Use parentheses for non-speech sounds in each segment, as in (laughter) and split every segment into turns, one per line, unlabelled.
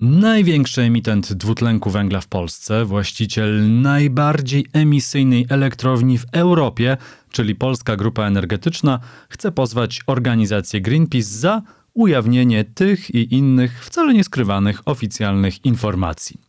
Największy emitent dwutlenku węgla w Polsce, właściciel najbardziej emisyjnej elektrowni w Europie, czyli Polska Grupa Energetyczna, chce pozwać organizację Greenpeace za ujawnienie tych i innych wcale nieskrywanych oficjalnych informacji.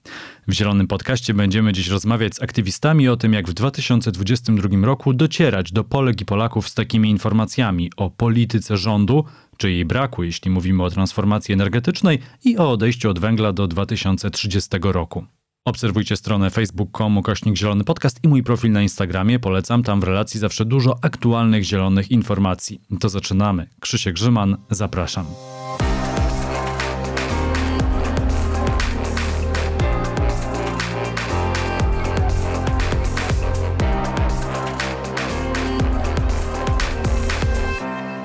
W Zielonym Podcaście będziemy dziś rozmawiać z aktywistami o tym, jak w 2022 roku docierać do Polek i Polaków z takimi informacjami o polityce rządu, czy jej braku, jeśli mówimy o transformacji energetycznej i o odejściu od węgla do 2030 roku. Obserwujcie stronę facebook.com kośnik zielony podcast i mój profil na Instagramie. Polecam tam w relacji zawsze dużo aktualnych zielonych informacji. To zaczynamy. Krzysiek Grzyman, zapraszam.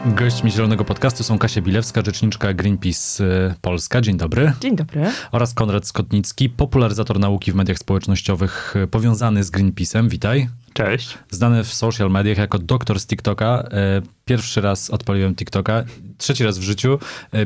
Gośćmi Zielonego Podcastu są Kasia Bilewska, rzeczniczka Greenpeace y, Polska. Dzień dobry.
Dzień dobry.
Oraz Konrad Skotnicki, popularyzator nauki w mediach społecznościowych y, powiązany z Greenpeace'em. Witaj.
Cześć.
Znany w social mediach jako doktor z TikToka. Y, pierwszy raz odpaliłem TikToka, trzeci raz w życiu,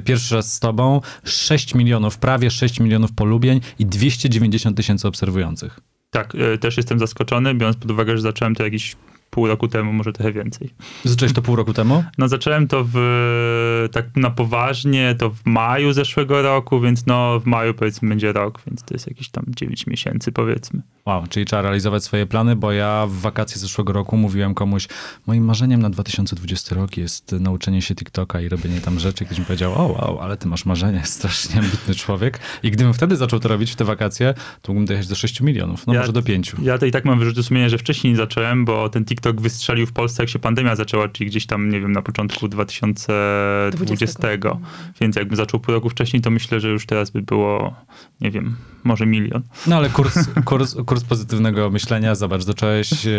pierwszy raz z tobą. 6 milionów, prawie 6 milionów polubień i 290 tysięcy obserwujących.
Tak, też jestem zaskoczony, biorąc pod uwagę, że zacząłem to jakiś pół roku temu, może trochę więcej.
Zacząłeś to pół roku temu?
No zacząłem to w, tak na poważnie, to w maju zeszłego roku, więc no w maju powiedzmy będzie rok, więc to jest jakieś tam 9 miesięcy powiedzmy.
Wow, czyli trzeba realizować swoje plany, bo ja w wakacje zeszłego roku mówiłem komuś, moim marzeniem na 2020 rok jest nauczenie się TikToka i robienie tam rzeczy. Ktoś mi powiedział, o wow, ale ty masz marzenie, (laughs) strasznie ambitny człowiek. I gdybym wtedy zaczął to robić w te wakacje, to mógłbym dojechać do 6 milionów, no ja, może do 5.
Ja to i tak mam wyrzuty sumienia, że wcześniej nie zacząłem, bo ten TikTok TikTok wystrzelił w Polsce, jak się pandemia zaczęła, czyli gdzieś tam, nie wiem, na początku 2020. 20. Więc jakby zaczął pół roku wcześniej, to myślę, że już teraz by było, nie wiem, może milion.
No ale kurs, kurs, kurs pozytywnego myślenia, zobacz, zacząłeś e,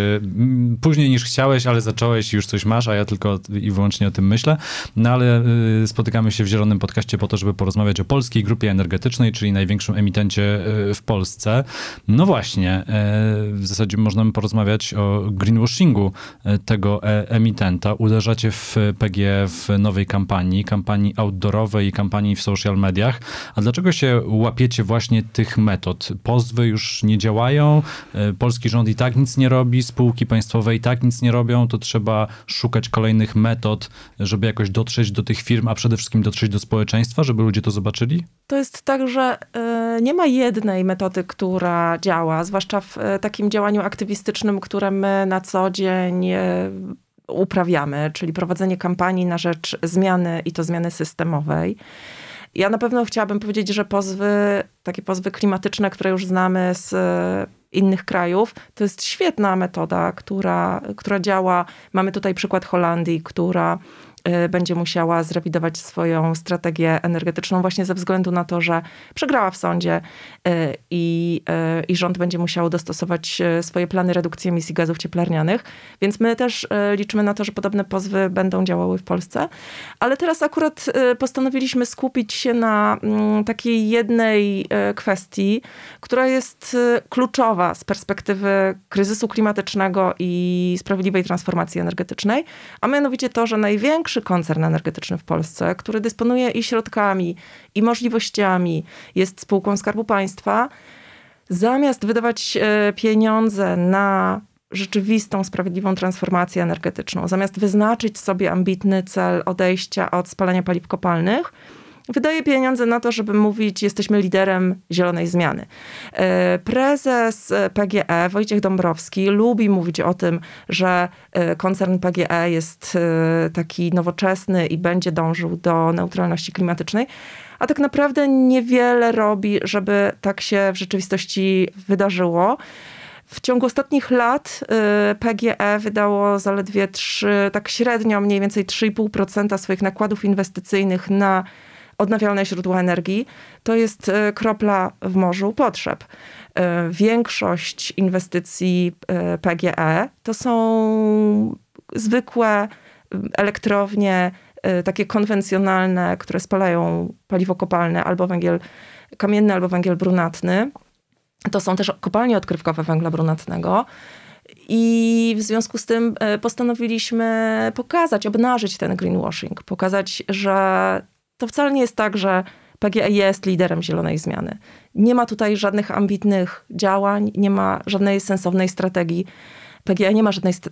później niż chciałeś, ale zacząłeś i już coś masz, a ja tylko i wyłącznie o tym myślę. No ale e, spotykamy się w Zielonym Podcaście po to, żeby porozmawiać o polskiej grupie energetycznej, czyli największym emitencie e, w Polsce. No właśnie, w zasadzie można porozmawiać o greenwashingu tego emitenta. Uderzacie w PG w nowej kampanii, kampanii outdoorowej i kampanii w social mediach. A dlaczego się łapiecie właśnie tych metod. Pozwy już nie działają, e, polski rząd i tak nic nie robi, spółki państwowe i tak nic nie robią, to trzeba szukać kolejnych metod, żeby jakoś dotrzeć do tych firm, a przede wszystkim dotrzeć do społeczeństwa, żeby ludzie to zobaczyli?
To jest tak, że nie ma jednej metody, która działa, zwłaszcza w takim działaniu aktywistycznym, które my na co dzień y, uprawiamy, czyli prowadzenie kampanii na rzecz zmiany i to zmiany systemowej. Ja na pewno chciałabym powiedzieć, że pozwy, takie pozwy klimatyczne, które już znamy z e, innych krajów, to jest świetna metoda, która, która działa. Mamy tutaj przykład Holandii, która będzie musiała zrewidować swoją strategię energetyczną właśnie ze względu na to, że przegrała w sądzie y, i, y, i rząd będzie musiał dostosować swoje plany redukcji emisji gazów cieplarnianych. Więc my też liczymy na to, że podobne pozwy będą działały w Polsce. Ale teraz akurat postanowiliśmy skupić się na mm, takiej jednej kwestii, która jest kluczowa z perspektywy kryzysu klimatycznego i sprawiedliwej transformacji energetycznej, a mianowicie to, że największy największy koncern energetyczny w Polsce, który dysponuje i środkami, i możliwościami, jest spółką Skarbu Państwa, zamiast wydawać e, pieniądze na rzeczywistą, sprawiedliwą transformację energetyczną, zamiast wyznaczyć sobie ambitny cel odejścia od spalania paliw kopalnych, wydaje pieniądze na to, żeby mówić, jesteśmy liderem zielonej zmiany. E, prezes PGE, Wojciech Dąbrowski, lubi mówić o tym, że e, koncern PGE jest e, taki nowoczesny i będzie dążył do neutralności klimatycznej a tak naprawdę niewiele robi, żeby tak się w rzeczywistości wydarzyło. W ciągu ostatnich lat PGE wydało zaledwie 3, tak średnio mniej więcej 3,5% swoich nakładów inwestycyjnych na odnawialne źródła energii, to jest e, kropla w morzu potrzeb. E, większość inwestycji e, PGE to są zwykłe elektrownie, takie konwencjonalne, które spalają paliwo kopalne albo węgiel kamienny, albo węgiel brunatny. To są też kopalnie odkrywkowe węgla brunatnego. I w związku z tym postanowiliśmy pokazać, obnażyć ten greenwashing, pokazać, że to wcale nie jest tak, że PGE jest liderem zielonej zmiany. Nie ma tutaj żadnych ambitnych działań, nie ma żadnej sensownej strategii. PGE nie ma żadnej st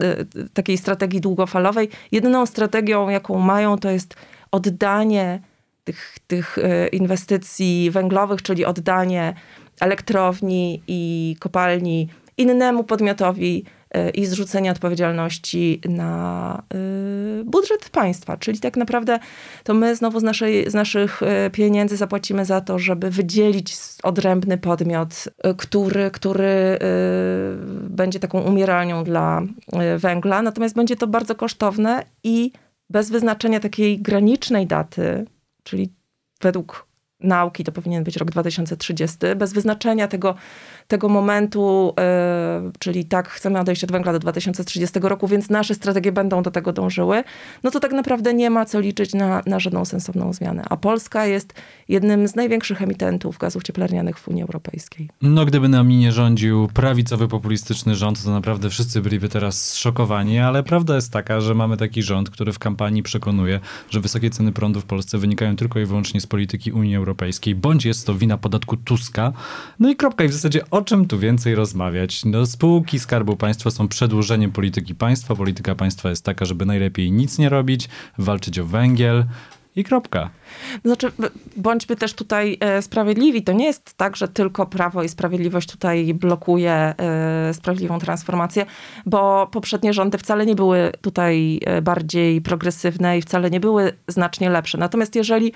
takiej strategii długofalowej. Jedyną strategią, jaką mają, to jest oddanie tych, tych inwestycji węglowych, czyli oddanie elektrowni i kopalni innemu podmiotowi i zrzucenia odpowiedzialności na e, budżet państwa. Czyli tak naprawdę to my znowu z, naszej, z naszych e, pieniędzy zapłacimy za to, żeby wydzielić odrębny podmiot, który, który będzie taką umieralnią dla węgla. Natomiast będzie to bardzo kosztowne i bez wyznaczenia takiej granicznej daty, czyli według nauki to powinien być rok 2030, bez wyznaczenia tego, tego momentu, yy, czyli tak, chcemy odejść od węgla do 2030 roku, więc nasze strategie będą do tego dążyły, no to tak naprawdę nie ma co liczyć na, na żadną sensowną zmianę. A Polska jest jednym z największych emitentów gazów cieplarnianych w Unii Europejskiej.
No gdyby nami nie rządził prawicowy, populistyczny rząd, to naprawdę wszyscy byliby teraz zszokowani, ale prawda jest taka, że mamy taki rząd, który w kampanii przekonuje, że wysokie ceny prądu w Polsce wynikają tylko i wyłącznie z polityki Unii Europejskiej, bądź jest to wina podatku Tuska. No i kropka. I w zasadzie o czym tu więcej rozmawiać? No, spółki Skarbu Państwa są przedłużeniem polityki państwa. Polityka państwa jest taka, żeby najlepiej nic nie robić, walczyć o węgiel, i kropka.
Znaczy, bądźmy też tutaj e, sprawiedliwi. To nie jest tak, że tylko Prawo i Sprawiedliwość tutaj blokuje e, sprawiedliwą transformację, bo poprzednie rządy wcale nie były tutaj e, bardziej progresywne i wcale nie były znacznie lepsze. Natomiast jeżeli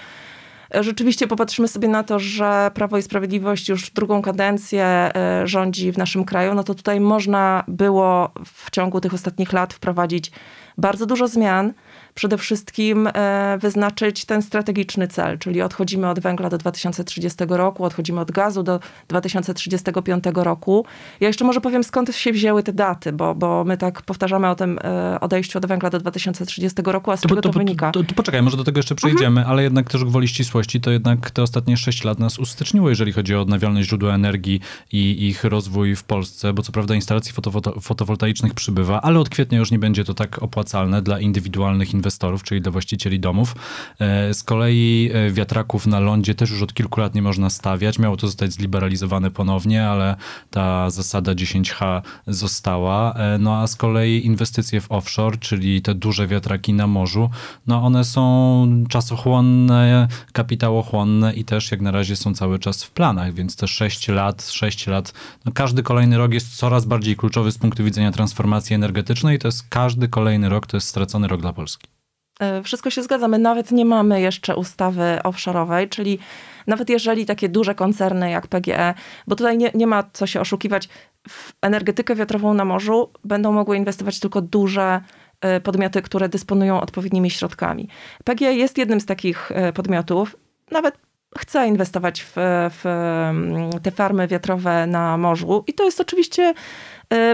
rzeczywiście popatrzymy sobie na to, że Prawo i Sprawiedliwość już drugą kadencję e, rządzi w naszym kraju, no to tutaj można było w ciągu tych ostatnich lat wprowadzić bardzo dużo zmian przede wszystkim e, wyznaczyć ten strategiczny cel, czyli odchodzimy od węgla do 2030 roku, odchodzimy od gazu do 2035 roku. Ja jeszcze może powiem, skąd się wzięły te daty, bo, bo my tak powtarzamy o tym e, odejściu od węgla do 2030 roku, a z to, czego to, to wynika?
To, to, poczekaj, może do tego jeszcze przejdziemy, mhm. ale jednak też gwoli ścisłości, to jednak te ostatnie 6 lat nas ustyczniło, jeżeli chodzi o odnawialne źródła energii i ich rozwój w Polsce, bo co prawda instalacji fotowoltaicznych przybywa, ale od kwietnia już nie będzie to tak opłacalne dla indywidualnych inwestorów, czyli dla właścicieli domów. E, z kolei e, wiatraków na lądzie też już od kilku lat nie można stawiać. Miało to zostać zliberalizowane ponownie, ale ta zasada 10H została. E, no a z kolei inwestycje w offshore, czyli te duże wiatraki na morzu, no one są czasochłonne, kapitałochłonne i też jak na razie są cały czas w planach, więc te 6 lat, 6 lat, no każdy kolejny rok jest coraz bardziej kluczowy z punktu widzenia transformacji energetycznej. To jest każdy kolejny rok, to jest stracony rok dla Polski.
E, wszystko się zgadza. My nawet nie mamy jeszcze ustawy offshore'owej, czyli nawet jeżeli takie duże koncerny jak PGE, bo tutaj nie, nie ma co się oszukiwać, w energetykę wiatrową na morzu będą mogły inwestować tylko duże e, podmioty, które dysponują odpowiednimi środkami. PGE jest jednym z takich e, podmiotów, nawet chce inwestować w, w mm, te farmy wiatrowe na morzu i to jest oczywiście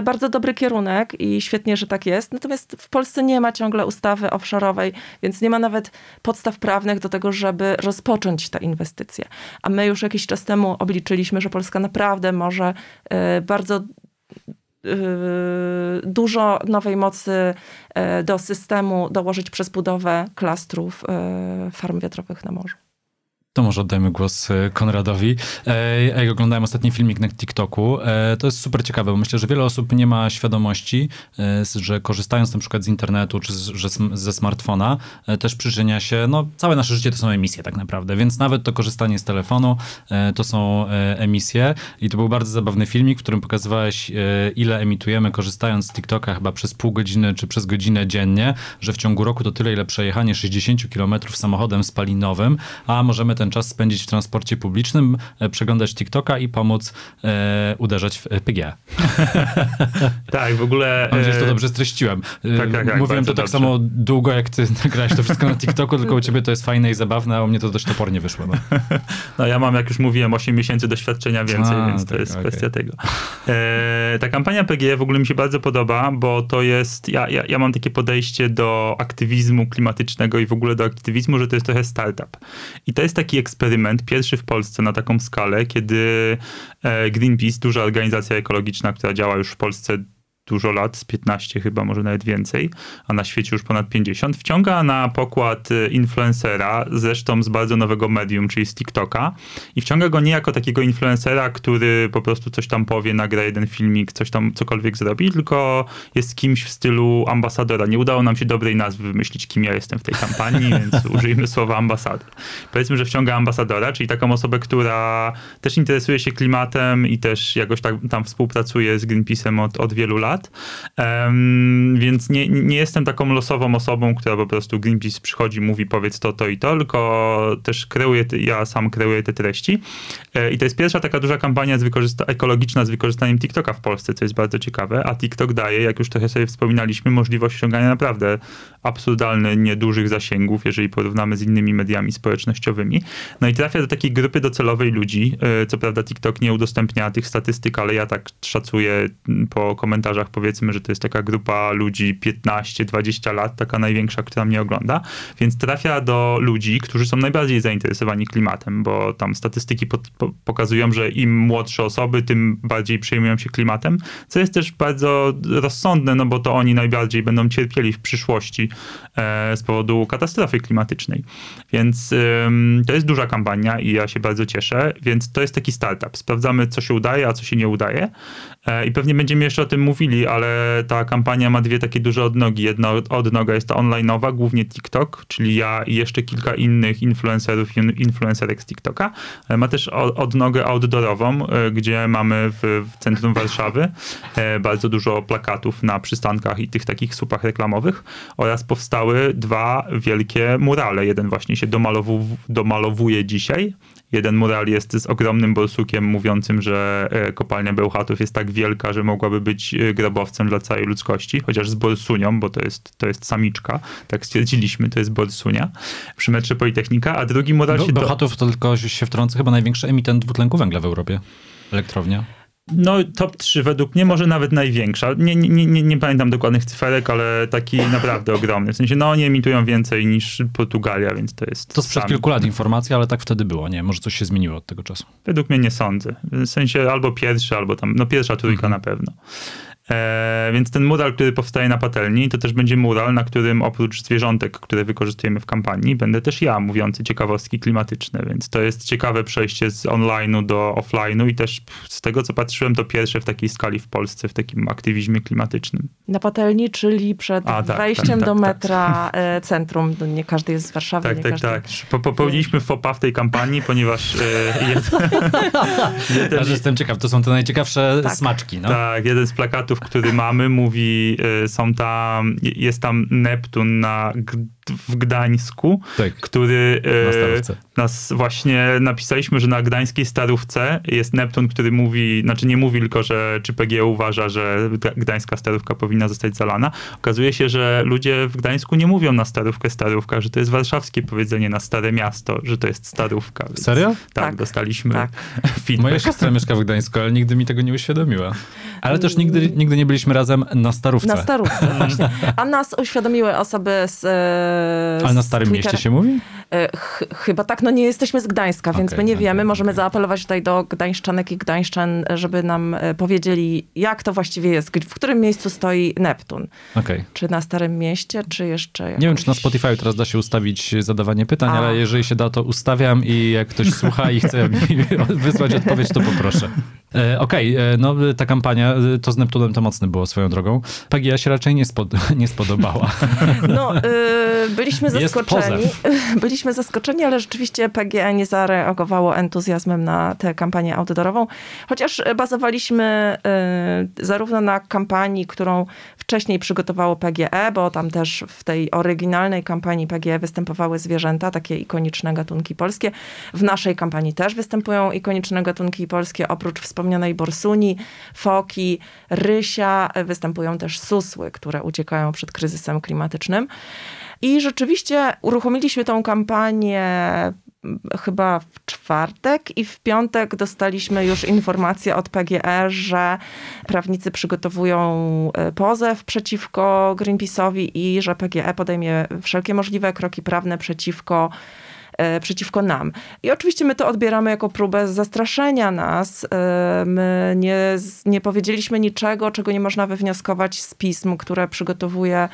bardzo dobry kierunek i świetnie, że tak jest. Natomiast w Polsce nie ma ciągle ustawy offshore'owej, więc nie ma nawet podstaw prawnych do tego, żeby rozpocząć te inwestycje. A my już jakiś czas temu obliczyliśmy, że Polska naprawdę może e, bardzo e, dużo nowej mocy do systemu dołożyć przez budowę klastrów farm wiatrowych na morzu.
To może oddajmy głos e, Konradowi. E, jak oglądałem ostatni filmik na TikToku, e, to jest super ciekawe, bo myślę, że wiele osób nie ma świadomości, że korzystając na przykład z internetu czy ze smartfona, też przyczynia się, no całe nasze życie to są emisje tak naprawdę, więc nawet to korzystanie z telefonu to są emisje i to był bardzo zabawny filmik, w którym pokazywałeś ile emitujemy korzystając z TikToka chyba przez pół godziny czy przez godzinę dziennie, że w ciągu roku to tyle ile przejechanie 60 km samochodem spalinowym, a możemy ten ten czas spędzić w transporcie publicznym, e, przeglądać TikToka i pomóc e, uderzać w PGA. (laughs)
tak, w ogóle... (laughs)
Mam nadzieję, że to e, dobrze streściłem. E, tak, tak, tak, Mówiłem to tak dobrze. samo długo, jak ty (laughs) nagrałeś to wszystko na TikToku, tylko u ciebie to jest fajne i zabawne, a u mnie to dość topornie wyszło. No,
no ja mam, jak już mówiłem, 8 miesięcy doświadczenia więcej, a, więc tak, to jest okay. kwestia tego. E, ta kampania PGE w ogóle mi się bardzo podoba, bo to jest... Ja, ja, ja mam takie podejście do aktywizmu klimatycznego i w ogóle do aktywizmu, że to jest trochę startup. I to jest taki eksperyment, pierwszy w Polsce na taką skalę, kiedy e, Greenpeace, duża organizacja ekologiczna, która działa już w Polsce dużo lat, z 15 chyba, może nawet więcej, a na świecie już ponad 50, wciąga na pokład y, influencera, zresztą z bardzo nowego medium, czyli z TikToka i wciąga go nie jako takiego influencera, który po prostu coś tam powie, nagra jeden filmik, coś tam, cokolwiek zrobi, tylko jest kimś w stylu ambasadora. Nie udało nam się dobrej nazwy wymyślić, kim ja jestem w tej kampanii, (laughs) więc użyjmy słowa ambasador. Powiedzmy, że wciąga ambasadora, czyli taką osobę, która też interesuje się klimatem i też jakoś tak tam współpracuje z Greenpeace'em od, od wielu lat, lat. Um, więc nie, nie jestem taką losową osobą, która po prostu Greenpeace przychodzi, mówi powiedz to, to i to, tylko też kreuję, ja sam kreuję te treści. E, I to jest pierwsza taka duża kampania z ekologiczna z wykorzystaniem TikToka w Polsce, co jest bardzo ciekawe, a TikTok daje, jak już trochę sobie wspominaliśmy, możliwość osiągania naprawdę absurdalnie niedużych zasięgów, jeżeli porównamy z innymi mediami społecznościowymi. No i trafia do takiej grupy docelowej ludzi. E, co prawda TikTok nie udostępnia tych statystyk, ale ja tak szacuję po komentarzach powiedzmy, że to jest taka grupa ludzi 15-20 lat, taka największa, która mnie ogląda, więc trafia do ludzi, którzy są najbardziej zainteresowani klimatem, bo tam statystyki po, po, pokazują, że im młodsze osoby, tym bardziej przejmują się klimatem, co jest też bardzo rozsądne, no bo to oni najbardziej będą cierpieli w przyszłości e, z powodu katastrofy klimatycznej. Więc e, to jest duża kampania i ja się bardzo cieszę, więc to jest taki startup. Sprawdzamy, co się udaje, a co się nie udaje e, i pewnie będziemy jeszcze o tym mówili, ale ta kampania ma dwie takie duże odnogi. Jedna odnoga jest ta online'owa, głównie TikTok, czyli ja i jeszcze kilka innych influencerów i influencerek z TikToka. Ma też odnogę outdoorową, e, gdzie mamy w, w centrum Warszawy e, bardzo dużo plakatów na przystankach i tych takich słupach reklamowych oraz powstały dwa wielkie murale. Jeden właśnie się domalowu, domalowuje dzisiaj, Jeden mural jest z ogromnym borsukiem mówiącym, że e, kopalnia Bełchatów jest tak wielka, że mogłaby być e, grobowcem dla całej ludzkości, chociaż z borsunią, bo to jest, to jest samiczka, tak stwierdziliśmy, to jest borsunia przy metrze Politechnika, a drugi mural Be się...
Bełchatów to tylko się wtrącę, chyba największy emitent dwutlenku węgla w Europie. Elektrownia.
No, top 3 według mnie, może nawet największa. Nie, nie, nie, nie pamiętam dokładnych cyferek, ale taki naprawdę ogromny. W sensie, no oni emitują więcej niż Portugalia, więc to jest...
To sprzed kilku lat informacja, ale tak wtedy było, nie? Może coś się zmieniło od tego czasu.
Według mnie nie sądzę. W sensie albo pierwszy, albo tam, no pierwsza trójka mhm. na pewno. E, więc ten mural, który powstaje na patelni, to też będzie mural, na którym oprócz zwierzątek, które wykorzystujemy w kampanii, będę też ja mówiący ciekawostki klimatyczne, więc to jest ciekawe przejście z online'u do offline'u i też z tego, co patrzyłem, to pierwsze w takiej skali w Polsce, w takim aktywizmie klimatycznym.
Na patelni, czyli przed A, tak, wejściem tak, tak, do tak. metra tak. centrum. No, nie każdy jest z Warszawy.
Tak, tak, każdy... tak. Po, popełniliśmy fopa w tej kampanii, ponieważ e, jeden, (laughs)
jeden... Aż jestem ciekaw, to są te najciekawsze tak. smaczki. No?
Tak, jeden z plakatów który mamy, mówi, y, są tam, jest tam Neptun na w Gdańsku, tak, który
na
nas właśnie napisaliśmy, że na gdańskiej starówce jest Neptun, który mówi, znaczy nie mówi tylko, że czy PG uważa, że gdańska starówka powinna zostać zalana. Okazuje się, że ludzie w Gdańsku nie mówią na starówkę starówka, że to jest warszawskie powiedzenie na stare miasto, że to jest starówka. Więc,
Serio?
Tak, tak, dostaliśmy tak.
feedback. Moja siostra mieszka w Gdańsku, ale nigdy mi tego nie uświadomiła. Ale też nigdy, nigdy nie byliśmy razem na starówce.
Na starówce, właśnie. A nas uświadomiły osoby z
ale na Starym Mieście się mówi?
E, ch chyba tak, no nie jesteśmy z Gdańska, więc okay, my nie okay, wiemy. Możemy okay. zaapelować tutaj do gdańszczanek i gdańszczan, żeby nam e, powiedzieli, jak to właściwie jest, w którym miejscu stoi Neptun.
Okay.
Czy na Starym Mieście, czy jeszcze jakoś...
Nie wiem, czy na Spotify teraz da się ustawić zadawanie pytań, A. ale jeżeli się da, to ustawiam i jak ktoś słucha i chce mi (laughs) wysłać odpowiedź, to poproszę. E, Okej, okay, no ta kampania, to z Neptunem to mocne było swoją drogą. PGA się raczej nie, spod (laughs) nie spodobała. (laughs)
No, byliśmy zaskoczeni. (laughs) Byliśmy zaskoczeni, ale rzeczywiście PGE nie zareagowało entuzjazmem na tę kampanię outdoorową, chociaż bazowaliśmy zarówno na kampanii, którą wcześniej przygotowało PGE, bo tam też w tej oryginalnej kampanii PGE występowały zwierzęta, takie ikoniczne gatunki polskie. W naszej kampanii też występują ikoniczne gatunki polskie, oprócz wspomnianej borsuni, foki, rysia, występują też susły, które uciekają przed kryzysem klimatycznym. I rzeczywiście uruchomiliśmy tą kampanię chyba w czwartek i w piątek dostaliśmy już informację od PGE, że prawnicy przygotowują e, pozew przeciwko Greenpeace'owi i że PGE podejmie wszelkie możliwe kroki prawne przeciwko przeciwko nam. I oczywiście my to odbieramy jako próbę zastraszenia nas. My nie, nie powiedzieliśmy niczego, czego nie można wywnioskować z pism, które przygotowuje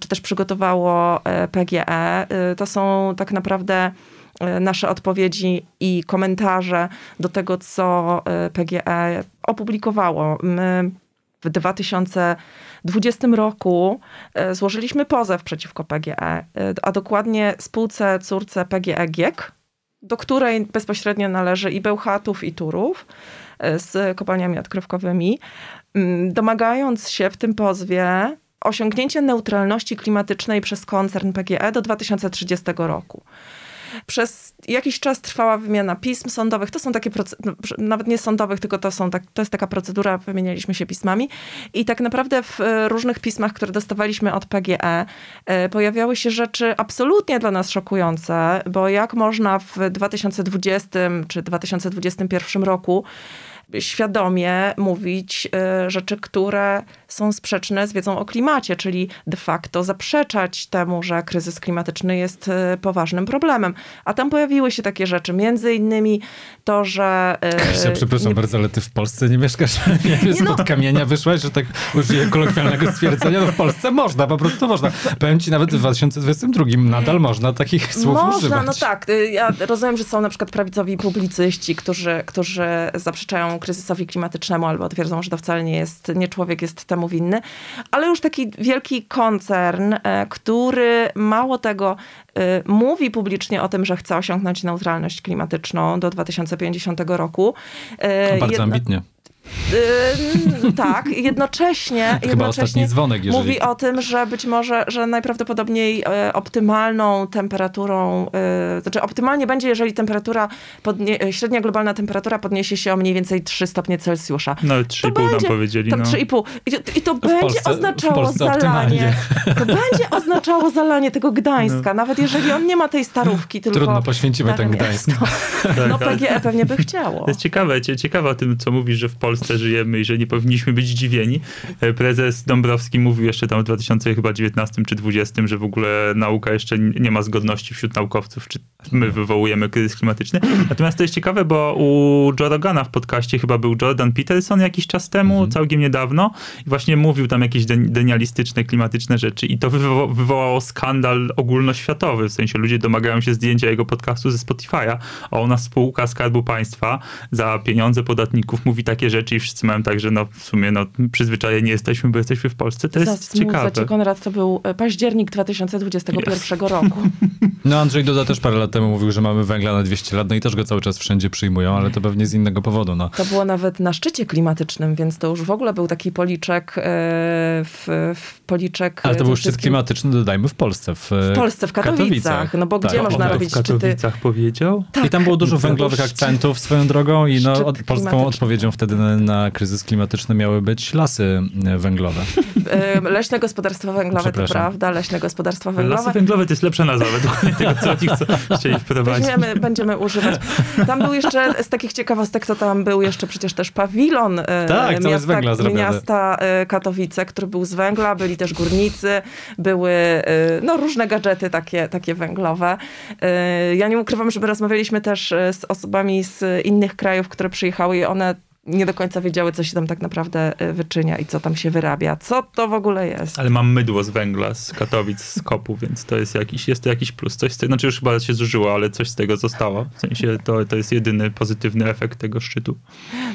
czy też przygotowało PGE. To są tak naprawdę nasze odpowiedzi i komentarze do tego, co PGE opublikowało. My w 2020 roku e, złożyliśmy pozew przeciwko PGE, e, a dokładnie spółce córce PGE GIEK, do której bezpośrednio należy i Bełchatów, i Turów e, z kopalniami odkrywkowymi, domagając się w tym pozwie osiągnięcia neutralności klimatycznej przez koncern PGE do 2030 roku. Przez jakiś czas trwała wymiana pism sądowych. To są takie, no, nawet nie sądowych, tylko to, są tak, to jest taka procedura, wymienialiśmy się pismami. I tak naprawdę w e, różnych pismach, które dostawaliśmy od PGE, e, pojawiały się rzeczy absolutnie dla nas szokujące, bo jak można w 2020 czy 2021 roku świadomie mówić e, rzeczy, które są sprzeczne z wiedzą o klimacie, czyli de facto zaprzeczać temu, że kryzys klimatyczny jest e, poważnym problemem. A tam pojawiły się takie rzeczy, między innymi to, że...
Ja przepraszam nie... bardzo, ale ty w Polsce nie mieszkasz? (laughs) Nie, spod no... kamienia wyszłaś, że tak użyję kolokwialnego stwierdzenia, no w Polsce można, po prostu można. Powiem ci, nawet w 2022 nadal można takich słów
można,
używać.
Można, no tak. Y, ja rozumiem, że są na przykład prawicowi publicyści, którzy, którzy zaprzeczają kryzysowi klimatycznemu albo twierdzą, że to wcale nie jest, nie człowiek jest temu winny, ale już taki wielki koncern, e, który mało tego e, mówi publicznie o tym, że chce osiągnąć neutralność klimatyczną do 2050 roku.
E, Bardzo Jedna... ambitnie.
Yy, tak, jednocześnie,
Chyba jednocześnie
dzwonek, jeżeli... mówi o tym, że być może, że najprawdopodobniej e, optymalną temperaturą, e, znaczy optymalnie będzie, jeżeli temperatura, podnie, e, średnia globalna temperatura podniesie się o mniej więcej 3 stopnie Celsjusza.
No 3,5 nam powiedzieli.
Tam
no.
3,5. I, I, to będzie Polsce, oznaczało zalanie. To będzie oznaczało zalanie tego Gdańska, no. nawet jeżeli on nie ma tej starówki, tylko...
Trudno poświęcimy ten Gdańsk.
No PGE pewnie by chciało.
To jest ciekawe, ciekawe o tym, co mówisz, że w Polsce Polsce żyjemy i że nie powinniśmy być zdziwieni. E, prezes Dąbrowski mówił jeszcze tam w 2019 czy 2020, że w ogóle nauka jeszcze nie ma zgodności wśród naukowców, czy my wywołujemy kryzys klimatyczny. Natomiast to jest ciekawe, bo u Joe Rogana w podcaście chyba był Jordan Peterson jakiś czas temu, mhm. całkiem niedawno i właśnie mówił tam jakieś denialistyczne, klimatyczne rzeczy i to wywo wywołało skandal ogólnoświatowy, w sensie ludzie domagają się zdjęcia jego podcastu ze Spotify'a, a ona spółka Skarbu Państwa za pieniądze podatników mówi takie rzeczy rzeczy i wszyscy mają tak, że no w sumie no, przyzwyczajeni jesteśmy, bo jesteśmy w Polsce. To jest Zasmuca ciekawe.
Cię, Konrad, to był e, październik 2021 yes. roku. (laughs)
No Andrzej Duda też parę lat temu mówił, że mamy węgla na 200 lat, no i też go cały czas wszędzie przyjmują, ale to pewnie z innego powodu. No.
To było nawet na szczycie klimatycznym, więc to już w ogóle był taki policzek e, w, w policzek...
Ale to był szczyt klimatyczny, dodajmy, w Polsce. W,
w Polsce, w Katowicach. Katowicach. No bo tak. gdzie można robić
szczyty? w Katowicach powiedział?
Tak. I tam było dużo węglowych akcentów swoją drogą i no, polską odpowiedzią wtedy na na kryzys klimatyczny miały być lasy e, węglowe.
E, leśne gospodarstwa węglowe, to prawda, leśne gospodarstwa węglowe.
Lasy węglowe to jest lepsza nazwa według tego, co oni chcieli (laughs) wprowadzić.
Weźmiemy, będziemy używać. Tam był jeszcze, z takich ciekawostek, to tam był jeszcze przecież też pawilon
e, tak, miasta, z węgla
miasta Katowice, który był z węgla, byli też górnicy, były no, różne gadżety takie, takie węglowe. Ja nie ukrywam, że my rozmawialiśmy też z osobami z innych krajów, które przyjechały i one nie do końca wiedziały, co się tam tak naprawdę e, wyczynia i co tam się wyrabia. Co to w ogóle jest?
Ale mam mydło z węgla, z Katowic, z kopu, więc to jest jakiś, jest to jakiś plus. Coś z tego, znaczy już chyba się zużyło, ale coś z tego zostało. W sensie to, to jest jedyny pozytywny efekt tego szczytu.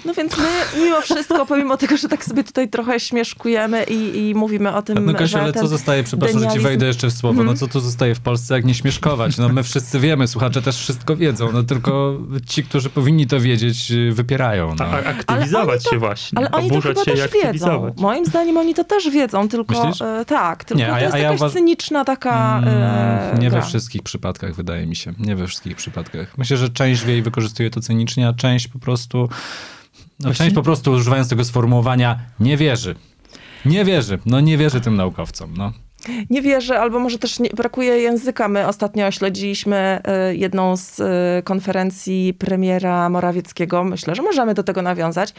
No więc my mimo wszystko, pomimo tego, że tak sobie tutaj trochę śmieszkujemy i, i mówimy o tym,
No Kasiu, ale co zostaje, przepraszam, denializm... że ci wejdę jeszcze w słowo, no mhm. co tu zostaje w Polsce, jak nie śmieszkować? No my wszyscy wiemy, słuchacze też wszystko wiedzą, no tylko ci, którzy powinni to wiedzieć, wypierają. No.
A, a aktywizować to, się właśnie.
Ale oni to chyba też wiedzą. Moim zdaniem oni to też wiedzą, tylko e, tak, tylko nie, a, to jest a jakaś ja cyniczna taka mm,
e, Nie gra. we wszystkich przypadkach, wydaje mi się. Nie we wszystkich przypadkach. Myślę, że część wie i wykorzystuje to cynicznie, a część po prostu no, część po prostu używając tego sformułowania nie wierzy. Nie wierzy. No nie wierzy tym naukowcom. No.
Nie wierzę, albo może też nie, brakuje języka. My ostatnio śledziliśmy y, jedną z y, konferencji premiera Morawieckiego. Myślę, że możemy do tego nawiązać.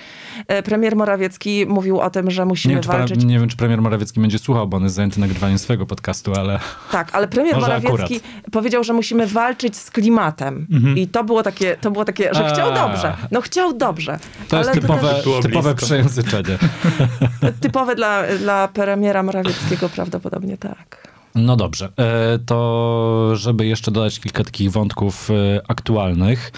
Y, premier Morawiecki mówił o tym, że musimy
nie
walczyć...
Wiem, nie wiem, czy premier Morawiecki będzie słuchał, bo on jest zajęty nagrywaniem swojego podcastu, ale...
Tak, ale premier Morawiecki akurat. powiedział, że musimy walczyć z klimatem. Mhm. I to było takie, to było takie, że chciał dobrze. No chciał dobrze.
To jest typowe, to typowe przejęzyczenie. (laughs)
typowe dla, dla premiera Morawieckiego prawdopodobnie tak.
No dobrze, e, to żeby jeszcze dodać kilka takich wątków e, aktualnych,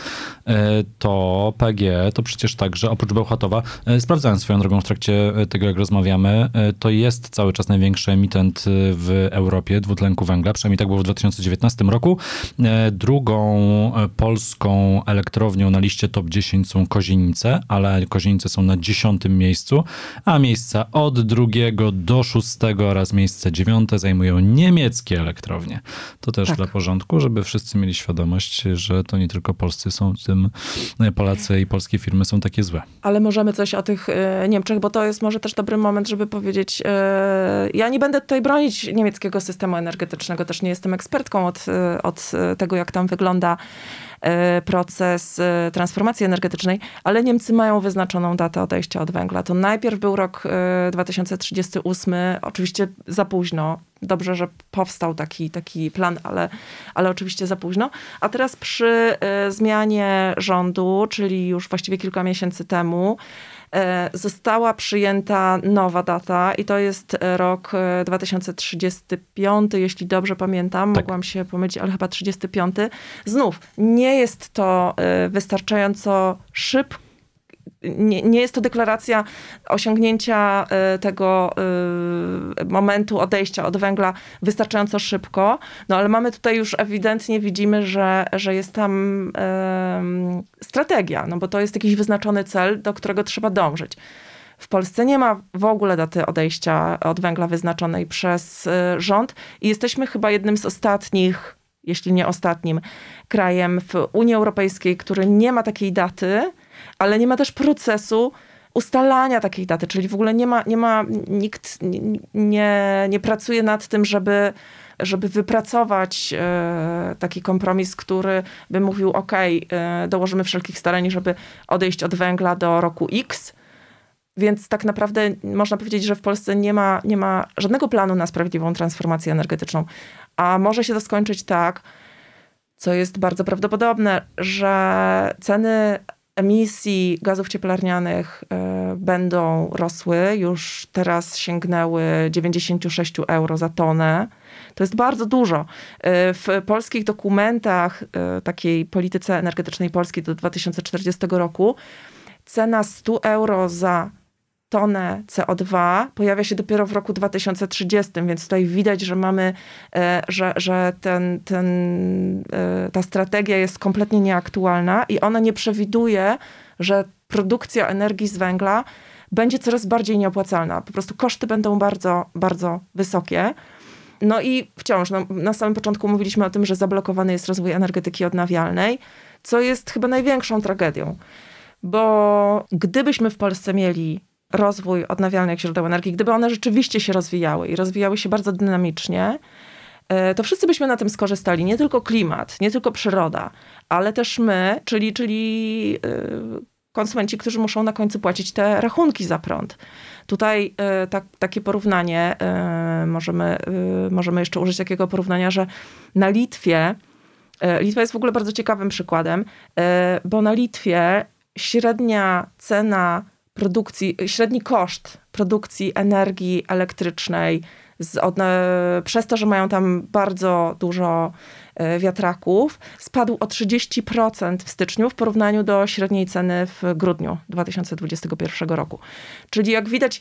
e, to PG to przecież także oprócz Bełchatowa, sprawdzałem swoją drogą w trakcie tego jak rozmawiamy, to jest cały czas największy emitent w Europie dwutlenku węgla, przynajmniej tak było w 2019 roku. Drugą polską elektrownią na liście top 10 są Kozienice, ale Kozienice są na dziesiątym miejscu, a miejsca od drugiego do szóstego oraz miejsce dziewiąte zajmują nie niemieckie elektrownie. To też tak. dla porządku, żeby wszyscy mieli świadomość, że to nie tylko polscy są tym, Polacy i polskie firmy są takie złe.
Ale możemy coś o tych e, Niemczech, bo to jest może też dobry moment, żeby powiedzieć, e, ja nie będę tutaj bronić niemieckiego systemu energetycznego, też nie jestem ekspertką od, e, od tego, jak tam wygląda E, proces e, transformacji energetycznej, ale Niemcy mają wyznaczoną datę odejścia od węgla. To najpierw był rok 2038, e, oczywiście za późno. Dobrze, że powstał taki, taki plan, ale, ale oczywiście za późno. A teraz przy zmianie rządu, czyli już właściwie kilka miesięcy temu, E, została przyjęta nowa data i to jest rok 2035, e, jeśli dobrze pamiętam. Tak. Mogłam się pomylić, ale chyba 35. Znów, nie jest to e, wystarczająco szybko nie, nie jest to deklaracja osiągnięcia e, tego e, momentu odejścia od węgla wystarczająco szybko, no ale mamy tutaj już ewidentnie widzimy, że, że jest tam strategia, no bo to jest jakiś wyznaczony cel, do którego trzeba dążyć. W Polsce nie ma w ogóle daty odejścia od węgla wyznaczonej przez e, rząd i jesteśmy chyba jednym z ostatnich, jeśli nie ostatnim, krajem w Unii Europejskiej, który nie ma takiej daty ale nie ma też procesu ustalania takiej daty, czyli w ogóle nie ma, nie ma nikt nie, nie pracuje nad tym, żeby, żeby wypracować e, taki kompromis, który by mówił, ok, e, dołożymy wszelkich starań, żeby odejść od węgla do roku X, więc tak naprawdę można powiedzieć, że w Polsce nie ma, nie ma żadnego planu na sprawiedliwą transformację energetyczną. A może się to skończyć tak, co jest bardzo prawdopodobne, że ceny emisji gazów cieplarnianych e, będą rosły. Już teraz sięgnęły 96 euro za tonę. To jest bardzo dużo. E, w polskich dokumentach e, takiej polityce energetycznej Polski do 2040 roku cena 100 euro za tonę CO2 pojawia się dopiero w roku 2030, więc tutaj widać, że mamy, e, że, że ten, ten, e, ta strategia jest kompletnie nieaktualna i ona nie przewiduje, że produkcja energii z węgla będzie coraz bardziej nieopłacalna. Po prostu koszty będą bardzo, bardzo wysokie. No i wciąż, no, na samym początku mówiliśmy o tym, że zablokowany jest rozwój energetyki odnawialnej, co jest chyba największą tragedią. Bo gdybyśmy w Polsce mieli rozwój odnawialnych źródeł energii, gdyby one rzeczywiście się rozwijały i rozwijały się bardzo dynamicznie, e, to wszyscy byśmy na tym skorzystali. Nie tylko klimat, nie tylko przyroda, ale też my, czyli, czyli e, konsumenci, którzy muszą na końcu płacić te rachunki za prąd. Tutaj e, tak, takie porównanie, możemy, możemy jeszcze użyć takiego porównania, że na Litwie, Litwa jest w ogóle bardzo ciekawym przykładem, bo na Litwie średnia cena produkcji, średni koszt produkcji energii elektrycznej z, od, przez to, że mają tam bardzo dużo e, wiatraków, spadł o 30% w styczniu w porównaniu do średniej ceny w grudniu 2021 roku. Czyli jak widać,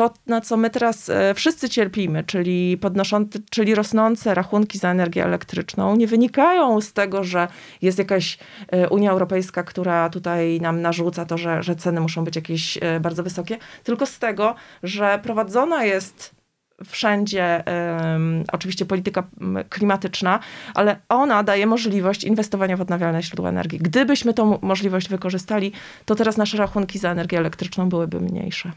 to, na co my teraz e, wszyscy cierpimy, czyli, podnoszące, czyli rosnące rachunki za energię elektryczną, nie wynikają z tego, że jest jakaś e, Unia Europejska, która tutaj nam narzuca to, że, że ceny muszą być jakieś e, bardzo wysokie, tylko z tego, że prowadzona jest wszędzie um, oczywiście polityka klimatyczna, ale ona daje możliwość inwestowania w odnawialne źródła energii. Gdybyśmy tą możliwość wykorzystali, to teraz nasze rachunki za energię elektryczną byłyby mniejsze.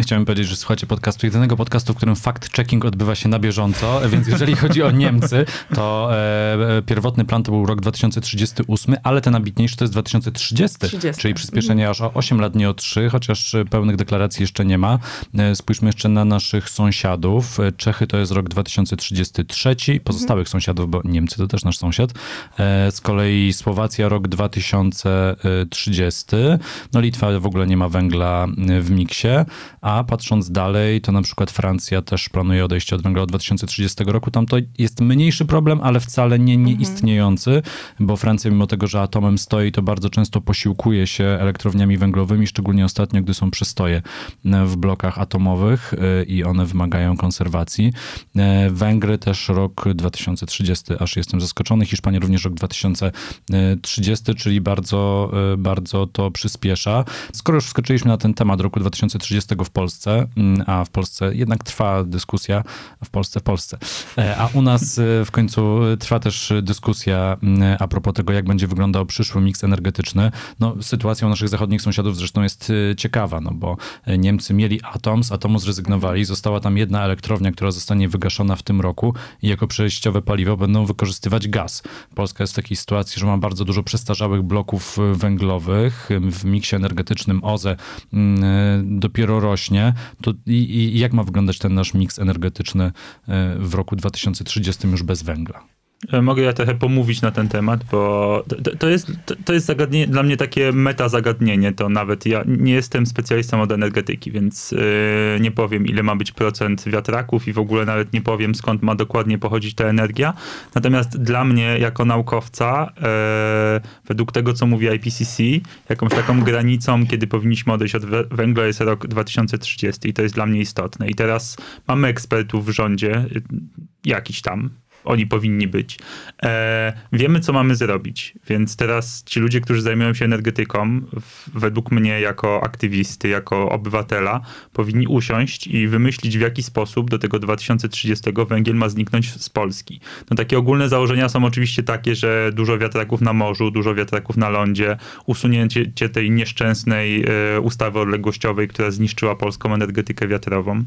Chciałem powiedzieć, że słuchacie podcastu, jedynego podcastu, w którym fact-checking odbywa się na bieżąco, więc jeżeli (laughs) chodzi o Niemcy, to e, pierwotny plan to był rok 2038, ale ten ambitniejszy to jest 2030, 30. czyli przyspieszenie aż o 8 lat, nie o 3, chociaż pełnych deklaracji jeszcze nie ma. E, spójrzmy jeszcze na naszych sąsiadów. E, Czechy to jest rok 2033, pozostałych mhm. sąsiadów, bo Niemcy to też nasz sąsiad. E, z kolei Słowacja rok 2030, no Litwa w ogóle nie ma węgla w miksie, a patrząc dalej, to na przykład Francja też planuje odejście od węgla od 2030 roku. Tam to jest mniejszy problem, ale wcale nie nieistniejący, mhm. bo Francja mimo tego, że atomem stoi, to bardzo często posiłkuje się elektrowniami węglowymi, szczególnie ostatnio, gdy są przystoje w blokach atomowych y, i one wymagają konserwacji. Y, Węgry też rok 2030, aż jestem zaskoczony. Hiszpania również rok 2030, czyli bardzo, y, bardzo to przyspiesza. Skoro już wskoczyliśmy na ten temat roku 2030 w Polsce, mm, a w Polsce jednak trwa dyskusja, w Polsce, w Polsce, e, a u nas e, w końcu trwa też dyskusja mm, a propos tego, jak będzie wyglądał przyszły miks energetyczny. No, sytuacja u naszych zachodnich sąsiadów zresztą jest e, ciekawa, no bo Niemcy mieli atom, z atomu zrezygnowali, została tam jedna elektrownia, która zostanie wygaszona w tym roku i jako przejściowe paliwo będą wykorzystywać gaz. Polska jest w takiej sytuacji, że ma bardzo dużo przestarzałych bloków węglowych. W miksie energetycznym OZE mm, dopiero rośnie, to i, i jak ma wyglądać ten nasz miks energetyczny e, w roku 2030 już bez węgla?
E, mogę ja trochę pomówić na ten temat, bo to, to jest, to, to, jest zagadnienie, dla mnie takie meta zagadnienie. To nawet ja nie jestem specjalistą od energetyki, więc yy, nie powiem, ile ma być procent wiatraków i w ogóle nawet nie powiem, skąd ma dokładnie pochodzić ta energia. Natomiast dla mnie, jako naukowca, yy, według tego, co mówi IPCC, jakąś taką granicą, kiedy powinniśmy odejść od węgla, jest rok 2030 i to jest dla mnie istotne. I teraz mamy ekspertów w rządzie, jakiś tam, oni powinni być. E, wiemy, co mamy zrobić, więc teraz ci ludzie, którzy zajmują się energetyką, w, według mnie jako aktywisty, jako obywatela, powinni usiąść i wymyślić, w jaki sposób do tego 2030 węgiel ma zniknąć z Polski. No takie ogólne założenia są oczywiście takie, że dużo wiatraków na morzu, dużo wiatraków na lądzie, usunięcie tej nieszczęsnej e, ustawy odległościowej, która zniszczyła polską energetykę wiatrową.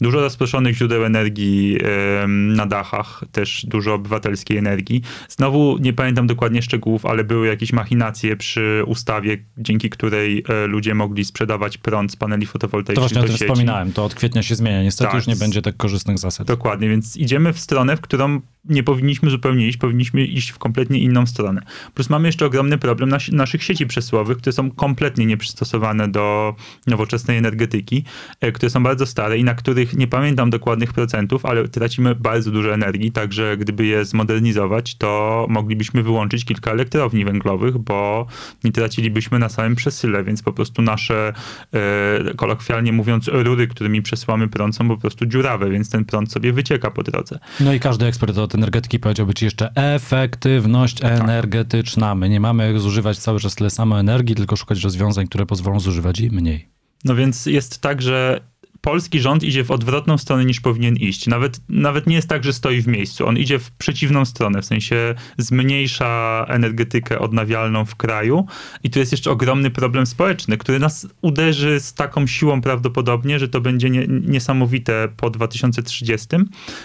Dużo rozproszonych źródeł energii e, na dachach, też dużo obywatelskiej energii. Znowu nie pamiętam dokładnie szczegółów, ale były jakieś machinacje przy ustawie, dzięki której e, ludzie mogli sprzedawać prąd z paneli fotowoltaicznych
To właśnie o tym wspominałem, to od kwietnia się zmienia. Niestety tak. już nie będzie tak korzystnych zasad.
Dokładnie, więc idziemy w stronę, w którą nie powinniśmy zupełnie iść, powinniśmy iść w kompletnie inną stronę. Plus mamy jeszcze ogromny problem nas, naszych sieci przesyłowych, które są kompletnie nieprzystosowane do nowoczesnej energetyki, e, które są bardzo stare i na których nie pamiętam dokładnych procentów, ale tracimy bardzo dużo energii, także gdyby je zmodernizować, to moglibyśmy wyłączyć kilka elektrowni węglowych, bo nie tracilibyśmy na samym przesyle, więc po prostu nasze, e, kolokwialnie mówiąc, rury, którymi przesyłamy prąd są po prostu dziurawe, więc ten prąd sobie wycieka po drodze.
No i każdy ekspert od energetyki powiedziałby ci jeszcze efektywność tak. energetyczna. My nie mamy zużywać cały czas tyle samo energii, tylko szukać rozwiązań, które pozwolą zużywać jej mniej.
No więc jest tak, że polski rząd idzie w odwrotną stronę niż powinien iść. Nawet, nawet nie jest tak, że stoi w miejscu. On idzie w przeciwną stronę, w sensie zmniejsza energetykę odnawialną w kraju. I tu jest jeszcze ogromny problem społeczny, który nas uderzy z taką siłą prawdopodobnie, że to będzie nie, niesamowite po 2030.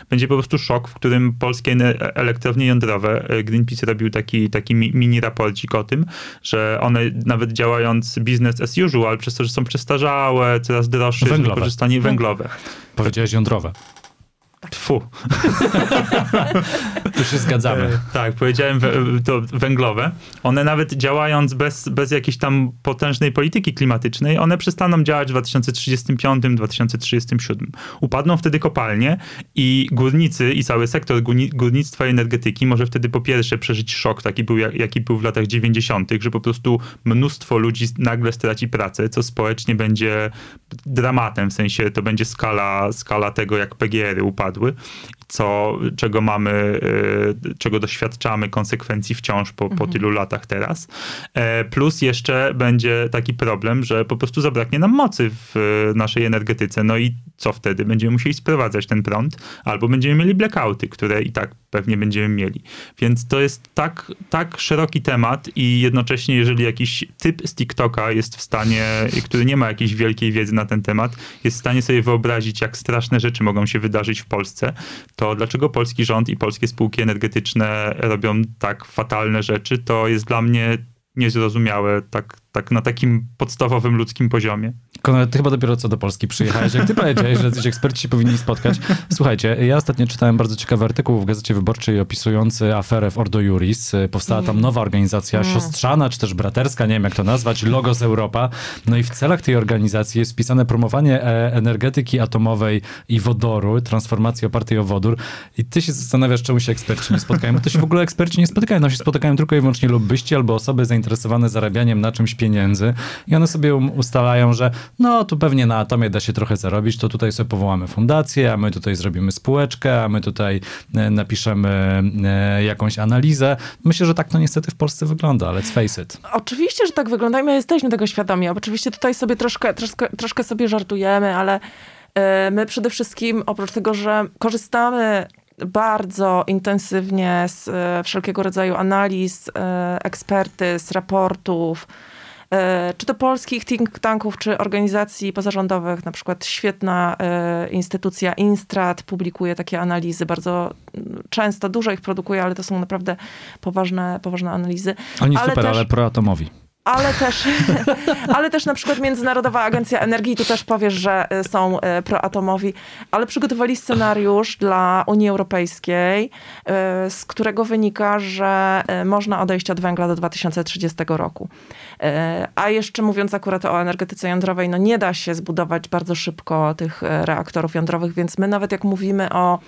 Będzie po prostu szok, w którym polskie elektrownie jądrowe, e, Greenpeace robił taki, taki mini raporcik o tym, że one nawet działając business as usual, przez to, że są przestarzałe, coraz droższe, wykorzystanie stanie węglowe.
Powiedziałeś jądrowe.
Tfu. (laughs)
tu się zgadzamy. E,
tak, powiedziałem to węglowe. One nawet działając bez, bez jakiejś tam potężnej polityki klimatycznej, one przestaną działać w 2035-2037. Upadną wtedy kopalnie i górnicy i cały sektor górnictwa i energetyki może wtedy po pierwsze przeżyć szok, taki był, jaki był w latach 90., że po prostu mnóstwo ludzi nagle straci pracę, co społecznie będzie dramatem, w sensie to będzie skala, skala tego, jak PGR-y upadły. Co, czego mamy, czego doświadczamy konsekwencji wciąż po, po mhm. tylu latach teraz. Plus jeszcze będzie taki problem, że po prostu zabraknie nam mocy w naszej energetyce. No i co wtedy? Będziemy musieli sprowadzać ten prąd, albo będziemy mieli blackouty, które i tak pewnie będziemy mieli. Więc to jest tak, tak szeroki temat i jednocześnie, jeżeli jakiś typ z TikToka jest w stanie, który nie ma jakiejś wielkiej wiedzy na ten temat, jest w stanie sobie wyobrazić, jak straszne rzeczy mogą się wydarzyć w Polsce, to dlaczego polski rząd i polskie spółki energetyczne robią tak fatalne rzeczy, to jest dla mnie niezrozumiałe. Tak, tak na takim podstawowym ludzkim poziomie.
Konrad, ty chyba dopiero co do Polski przyjechałeś. Jak ty powiedziałeś, że jacyś eksperci się powinni spotkać. Słuchajcie, ja ostatnio czytałem bardzo ciekawy artykuł w Gazecie Wyborczej opisujący aferę w Ordo Juris. Powstała tam nowa organizacja siostrzana, czy też braterska, nie wiem jak to nazwać, Logos Europa. No i w celach tej organizacji jest wpisane promowanie e, energetyki atomowej i wodoru, transformacji opartej o wodór. I ty się zastanawiasz, czemu się eksperci nie spotkają. Bo to się w ogóle eksperci nie spotykają. No się spotykają tylko i wyłącznie lobbyści albo osoby zainteresowane zarabianiem na czymś pieniędzy. I one sobie ustalają, że no tu pewnie na atomie da się trochę zarobić, to tutaj sobie powołamy fundację, a my tutaj zrobimy spółeczkę, a my tutaj e, napiszemy e, jakąś analizę. Myślę, że tak to niestety w Polsce wygląda, let's face it.
Oczywiście, że tak wygląda i my jesteśmy tego świadomi. Oczywiście tutaj sobie troszkę, troszkę, troszkę sobie żartujemy, ale e, my przede wszystkim oprócz tego, że korzystamy bardzo intensywnie z wszelkiego rodzaju analiz, ekspertyz, raportów, czy to polskich think tanków, czy organizacji pozarządowych, na przykład świetna e, instytucja Instrat publikuje takie analizy, bardzo mm, często, dużo ich produkuje, ale to są naprawdę poważne, poważne analizy.
Oni ale super, też... ale proatomowi
ale też, (laughs) ale też na przykład Międzynarodowa Agencja Energii, tu też powiesz, że y, są y, proatomowi, ale przygotowali scenariusz dla Unii Europejskiej, y, z którego wynika, że można odejść od węgla do 2030 roku. A jeszcze mówiąc akurat o energetyce jądrowej, no nie da się zbudować bardzo szybko tych reaktorów jądrowych, więc my nawet jak mówimy o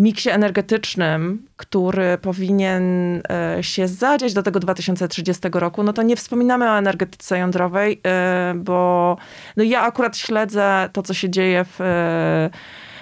miksie energetycznym, który powinien e, się zadziać do tego 2030 roku, no to nie wspominamy o energetyce jądrowej, e, bo no ja akurat śledzę to, co się dzieje w e,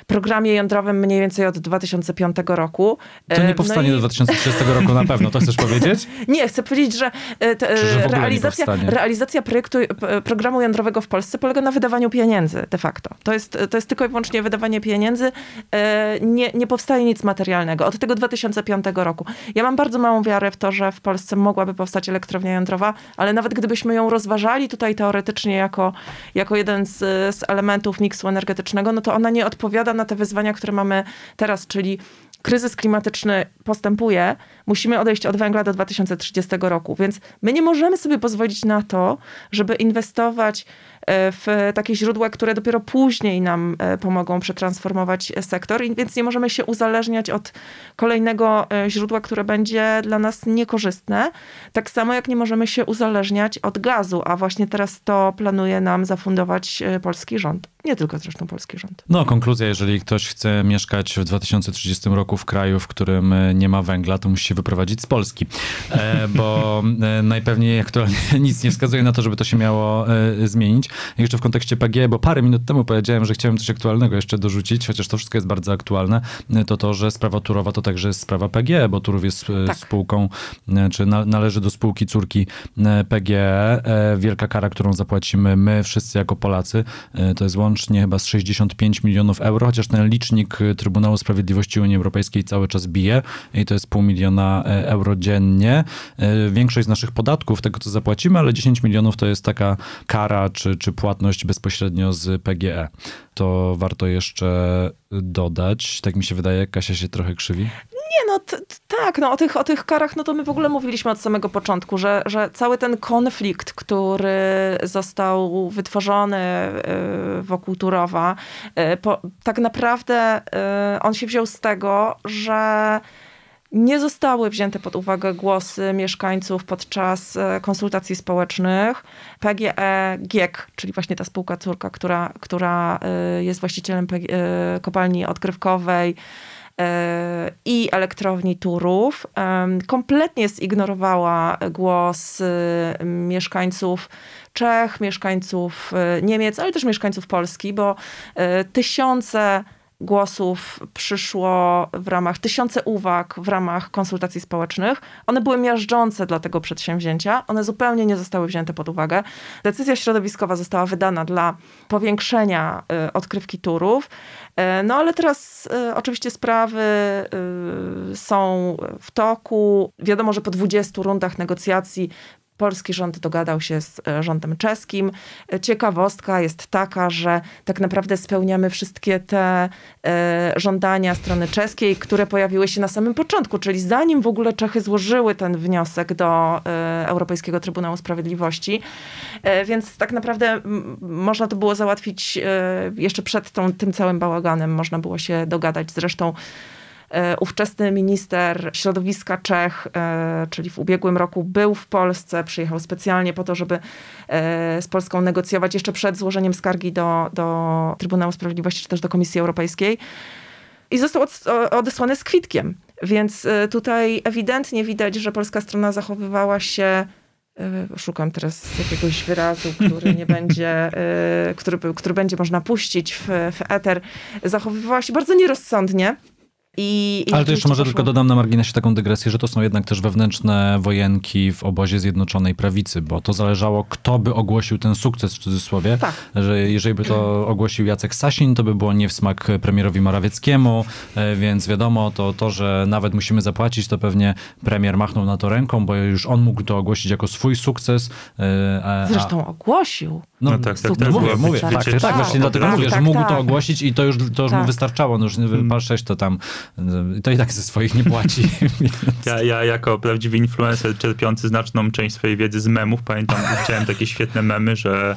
programie jądrowym mniej więcej od 2005 roku.
To nie e, powstanie no i... do 2030 roku na pewno, to chcesz (laughs) powiedzieć?
nie, chcę powiedzieć, że, e, te, że realizacja, realizacja projektu programu jądrowego w Polsce polega na wydawaniu pieniędzy de facto. To jest, to jest tylko i wyłącznie wydawanie pieniędzy. E, nie, nie powstaje nic materialnego od tego 2005 roku. Ja mam bardzo małą wiarę w to, że w Polsce mogłaby powstać elektrownia jądrowa, ale nawet gdybyśmy ją rozważali tutaj teoretycznie jako, jako jeden z, z elementów miksu energetycznego, no to ona nie odpowiada na te wyzwania, które mamy teraz, czyli kryzys klimatyczny postępuje, musimy odejść od węgla do 2030 roku. Więc my nie możemy sobie pozwolić na to, żeby inwestować w takie źródła, które dopiero później nam e, pomogą przetransformować sektor, więc nie możemy się uzależniać od kolejnego e, źródła, które będzie dla nas niekorzystne. Tak samo jak nie możemy się uzależniać od gazu, a właśnie teraz to planuje nam zafundować polski rząd. Nie tylko zresztą polski rząd.
No, konkluzja, jeżeli ktoś chce mieszkać w 2030 roku w kraju, w którym nie ma węgla, to musi się wyprowadzić z Polski, e, bo e, najpewniej aktualnie (laughs) nic nie wskazuje na to, żeby to się miało e, zmienić. Jeszcze w kontekście PG, bo parę minut temu powiedziałem, że chciałem coś aktualnego jeszcze dorzucić, chociaż to wszystko jest bardzo aktualne, to to, że sprawa Turowa to także jest sprawa PG, bo Turów jest tak. spółką, czy należy do spółki córki PGE. Wielka kara, którą zapłacimy my wszyscy jako Polacy, to jest łącznie chyba z 65 milionów euro, chociaż ten licznik Trybunału Sprawiedliwości Unii Europejskiej cały czas bije i to jest pół miliona euro dziennie. Większość z naszych podatków, tego co zapłacimy, ale 10 milionów to jest taka kara czy, czy płatność bezpośrednio z PGE. To warto jeszcze dodać. Tak mi się wydaje, Kasia się trochę krzywi.
Nie, no tak, no o tych, o tych karach, no to my w ogóle mówiliśmy od samego początku, że, że cały ten konflikt, który został wytworzony e, wokół Turowa, po, tak naprawdę on się wziął z tego, że nie zostały wzięte pod uwagę głosy mieszkańców podczas e, konsultacji społecznych. PGE GIEK, czyli właśnie ta spółka córka, która, która e, jest właścicielem e, kopalni odkrywkowej, i elektrowni Turów kompletnie zignorowała głos mieszkańców Czech, mieszkańców Niemiec, ale też mieszkańców Polski, bo tysiące głosów przyszło w ramach, tysiące uwag w ramach konsultacji społecznych. One były miażdżące dla tego przedsięwzięcia. One zupełnie nie zostały wzięte pod uwagę. Decyzja środowiskowa została wydana dla powiększenia y, odkrywki turów. Y, no ale teraz y, oczywiście sprawy są w toku. Wiadomo, że po 20 rundach negocjacji polski rząd dogadał się z e, rządem czeskim. E, ciekawostka jest taka, że tak naprawdę spełniamy wszystkie te e, żądania strony czeskiej, które pojawiły się na samym początku, czyli zanim w ogóle Czechy złożyły ten wniosek do Europejskiego Trybunału Sprawiedliwości. Więc tak naprawdę można to było załatwić jeszcze przed tą, tym całym bałaganem. Można było się dogadać. Zresztą ówczesny minister środowiska Czech, e, czyli w ubiegłym roku był w Polsce, przyjechał specjalnie po to, żeby e, z Polską negocjować jeszcze przed złożeniem skargi do, do Trybunału Sprawiedliwości, czy też do Komisji Europejskiej. I został odesłany z kwitkiem. Więc tutaj ewidentnie widać, że polska strona zachowywała się szukam teraz jakiegoś wyrazu, który nie będzie, który, który będzie można puścić w, w eter, zachowywała się bardzo nierozsądnie.
I, i Ale to jeszcze może poszło. tylko dodam na marginesie taką dygresję, że to są jednak też wewnętrzne wojenki w obozie Zjednoczonej Prawicy, bo to zależało, kto by ogłosił ten sukces w cudzysłowie. Tak. Że jeżeli by to ogłosił Jacek Sasin, to by było nie w smak premierowi Morawieckiemu, e, więc wiadomo, to, to, że nawet musimy zapłacić, to pewnie premier machnął na to ręką, bo już on mógł to ogłosić jako swój sukces.
E, a, Zresztą ogłosił.
No, no tak, tak, tak.
Mówię, mówię, tak, tak, tak, właśnie dlatego tak, mówię, że tak, mógł tak. to ogłosić i to już, to już mu wystarczało. No już pal 6 to tam to i tak ze swoich nie płaci. (laughs)
ja, ja jako prawdziwy influencer czerpiący znaczną część swojej wiedzy z memów, pamiętam, widziałem takie świetne memy, że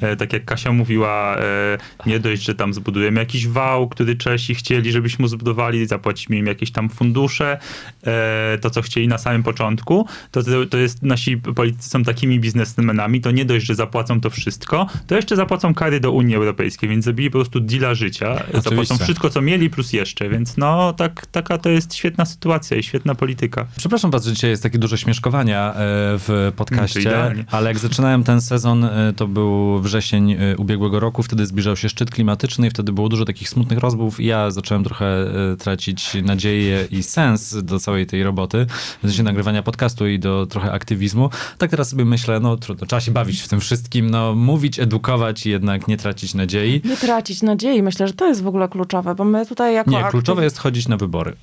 e, tak jak Kasia mówiła, e, nie dość, że tam zbudujemy jakiś wał, który Czesi chcieli, żebyśmy zbudowali, zapłacimy im jakieś tam fundusze, e, to co chcieli na samym początku, to, to jest, nasi politycy są takimi biznesmenami, to nie dość, że zapłacą to wszystko, to jeszcze zapłacą kary do Unii Europejskiej, więc zabili po prostu deala życia, Oczywiście. zapłacą wszystko, co mieli, plus jeszcze, więc no tak taka to jest świetna sytuacja i świetna polityka.
Przepraszam was, że dzisiaj jest takie dużo śmieszkowania e, w podcaście, ale jak zaczynałem ten sezon, e, to był wrzesień e, ubiegłego roku, wtedy zbliżał się szczyt klimatyczny i wtedy było dużo takich smutnych rozmów i ja zacząłem trochę tracić nadzieję i sens do całej tej roboty, w sensie nagrywania podcastu i do trochę aktywizmu. Tak teraz sobie myślę, no trudno, trzeba się bawić w tym wszystkim, no mówić, edukować i jednak nie tracić nadziei.
Nie tracić nadziei, myślę, że to jest w ogóle kluczowe, bo my tutaj jako...
Nie, kluczowe jest chodzić na wybory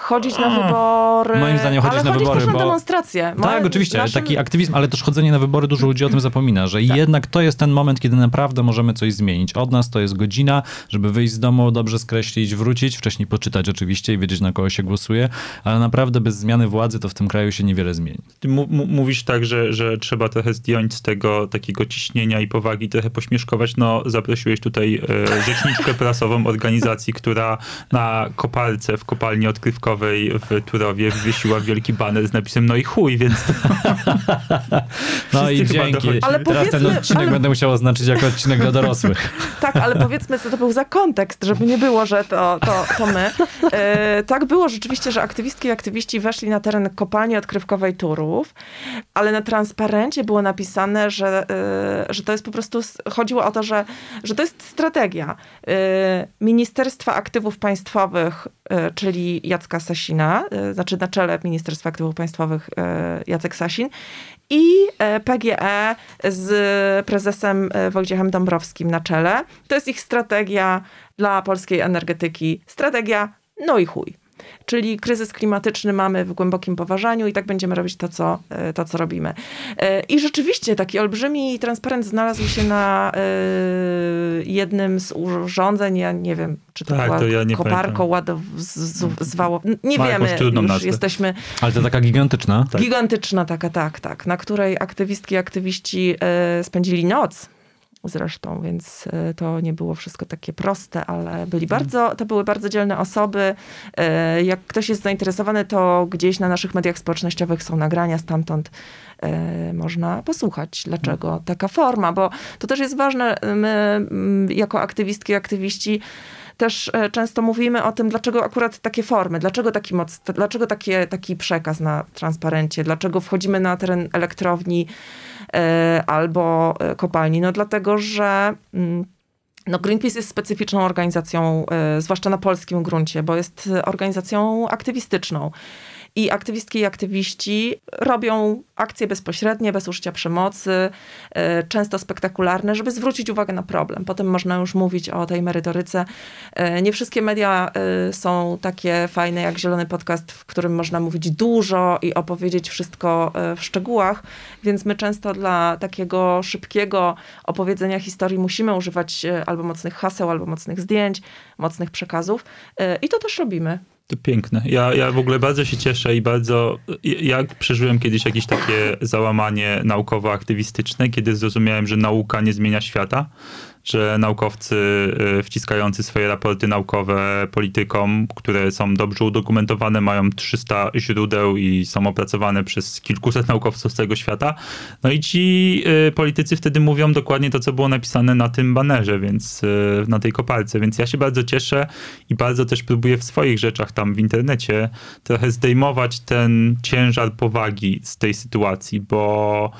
chodzić na wybory.
Moim zdaniem chodzić
na
wybory.
Też bo... na demonstracje.
Tak, oczywiście, naszym... taki aktywizm, ale też chodzenie na wybory, dużo ludzi o tym zapomina, że tak. jednak to jest ten moment, kiedy naprawdę możemy coś zmienić. Od nas to jest godzina, żeby wyjść z domu, dobrze skreślić, wrócić, wcześniej poczytać oczywiście i wiedzieć, na kogo się głosuje, ale naprawdę bez zmiany władzy to w tym kraju się niewiele zmieni.
Ty mówisz tak, że, że trzeba trochę zdjąć z tego takiego ciśnienia i powagi, trochę pośmieszkować. No, zaprosiłeś tutaj e, rzeczniczkę prasową organizacji, która na kopalce w kopalni odkrywkowej w Turowie wywiesiła wielki baner z napisem no i chuj, więc...
no i dzięki. Ale Teraz ten odcinek ale... będę musiał oznaczyć jako odcinek dla dorosłych. (laughs)
tak, ale powiedzmy, co to był za kontekst, żeby nie było, że to, to, to my. E, tak było rzeczywiście, że aktywistki i aktywiści weszli na teren kopalni odkrywkowej Turów, ale na transparencie było napisane, że, e, że to jest po prostu, chodziło o to, że, że to jest strategia e, Ministerstwa Aktywów Państwowych, e, czyli Jacka Sasina, e, znaczy na czele Ministerstwa Aktywów Państwowych e, Jacek Sasin i e, PGE z prezesem Wojciechem Dąbrowskim na czele. To jest ich strategia dla polskiej energetyki. Strategia no i chuj. Czyli kryzys klimatyczny mamy w głębokim poważaniu i tak będziemy robić to, co, e, to, co robimy. E, I rzeczywiście taki olbrzymi transparent znalazł się na e, jednym z urządzeń, ja nie wiem, czy to tak, była to ja koparką ładow Nie Ma wiemy, już nazwę. jesteśmy...
Ale to taka gigantyczna?
Tak. Gigantyczna taka, tak, tak. Na której aktywistki i aktywiści spędzili noc zresztą, więc e, to nie było wszystko takie proste, ale byli mhm. bardzo, to były bardzo dzielne osoby. E, jak ktoś jest zainteresowany, to gdzieś na naszych mediach społecznościowych są nagrania stamtąd e, można posłuchać, dlaczego mhm. taka forma, bo to też jest ważne. My mm, jako aktywistki i aktywiści też często mówimy o tym, dlaczego akurat takie formy, dlaczego taki moc, dlaczego takie, taki przekaz na transparencie, dlaczego wchodzimy na teren elektrowni, albo e, kopalni. No dlatego, że mm, no Greenpeace jest specyficzną organizacją, zwłaszcza na polskim gruncie, bo jest organizacją aktywistyczną. I aktywistki i aktywiści robią akcje bezpośrednie, bez użycia przemocy, e, często spektakularne, żeby zwrócić uwagę na problem. Potem można już mówić o tej merytoryce. E, nie wszystkie media e, są takie fajne jak Zielony Podcast, w którym można mówić dużo i opowiedzieć wszystko w szczegółach, więc my często dla takiego szybkiego opowiedzenia historii musimy używać albo mocnych haseł, albo mocnych zdjęć, mocnych przekazów i to też robimy.
To piękne. Ja, ja w ogóle bardzo się cieszę i bardzo. Ja przeżyłem kiedyś jakieś takie załamanie naukowo-aktywistyczne, kiedy zrozumiałem, że nauka nie zmienia świata że naukowcy y, wciskający swoje raporty naukowe politykom, które są dobrze udokumentowane, mają 300 źródeł i są opracowane przez kilkuset naukowców z całego świata. No i ci y, politycy wtedy mówią dokładnie to, co było napisane na tym banerze, więc y, na tej koparce. Więc ja się bardzo cieszę i bardzo też próbuję w swoich rzeczach tam w internecie trochę zdejmować ten ciężar powagi z tej sytuacji, bo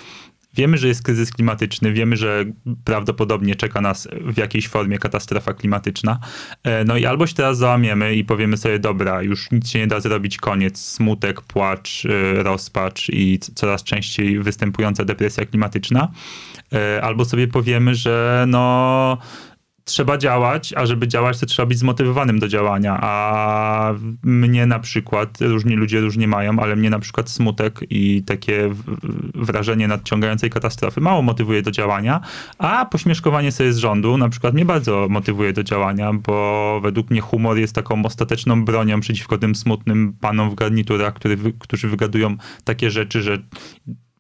Wiemy, że jest kryzys klimatyczny, wiemy, że prawdopodobnie czeka nas w jakiejś formie katastrofa klimatyczna. E, no i albo się teraz załamiemy i powiemy sobie, dobra, już nic się nie da zrobić, koniec, smutek, płacz, e, rozpacz i coraz częściej występująca depresja klimatyczna. E, albo sobie powiemy, że no trzeba działać, a żeby działać, to trzeba być zmotywowanym do działania. A mnie na przykład, różni ludzie różnie mają, ale mnie na przykład smutek i takie wrażenie nadciągającej katastrofy mało motywuje do działania, a pośmieszkowanie sobie z rządu na przykład mnie bardzo motywuje do działania, bo według mnie humor jest taką ostateczną bronią przeciwko tym smutnym panom w garniturach, który, którzy wygadują takie rzeczy, że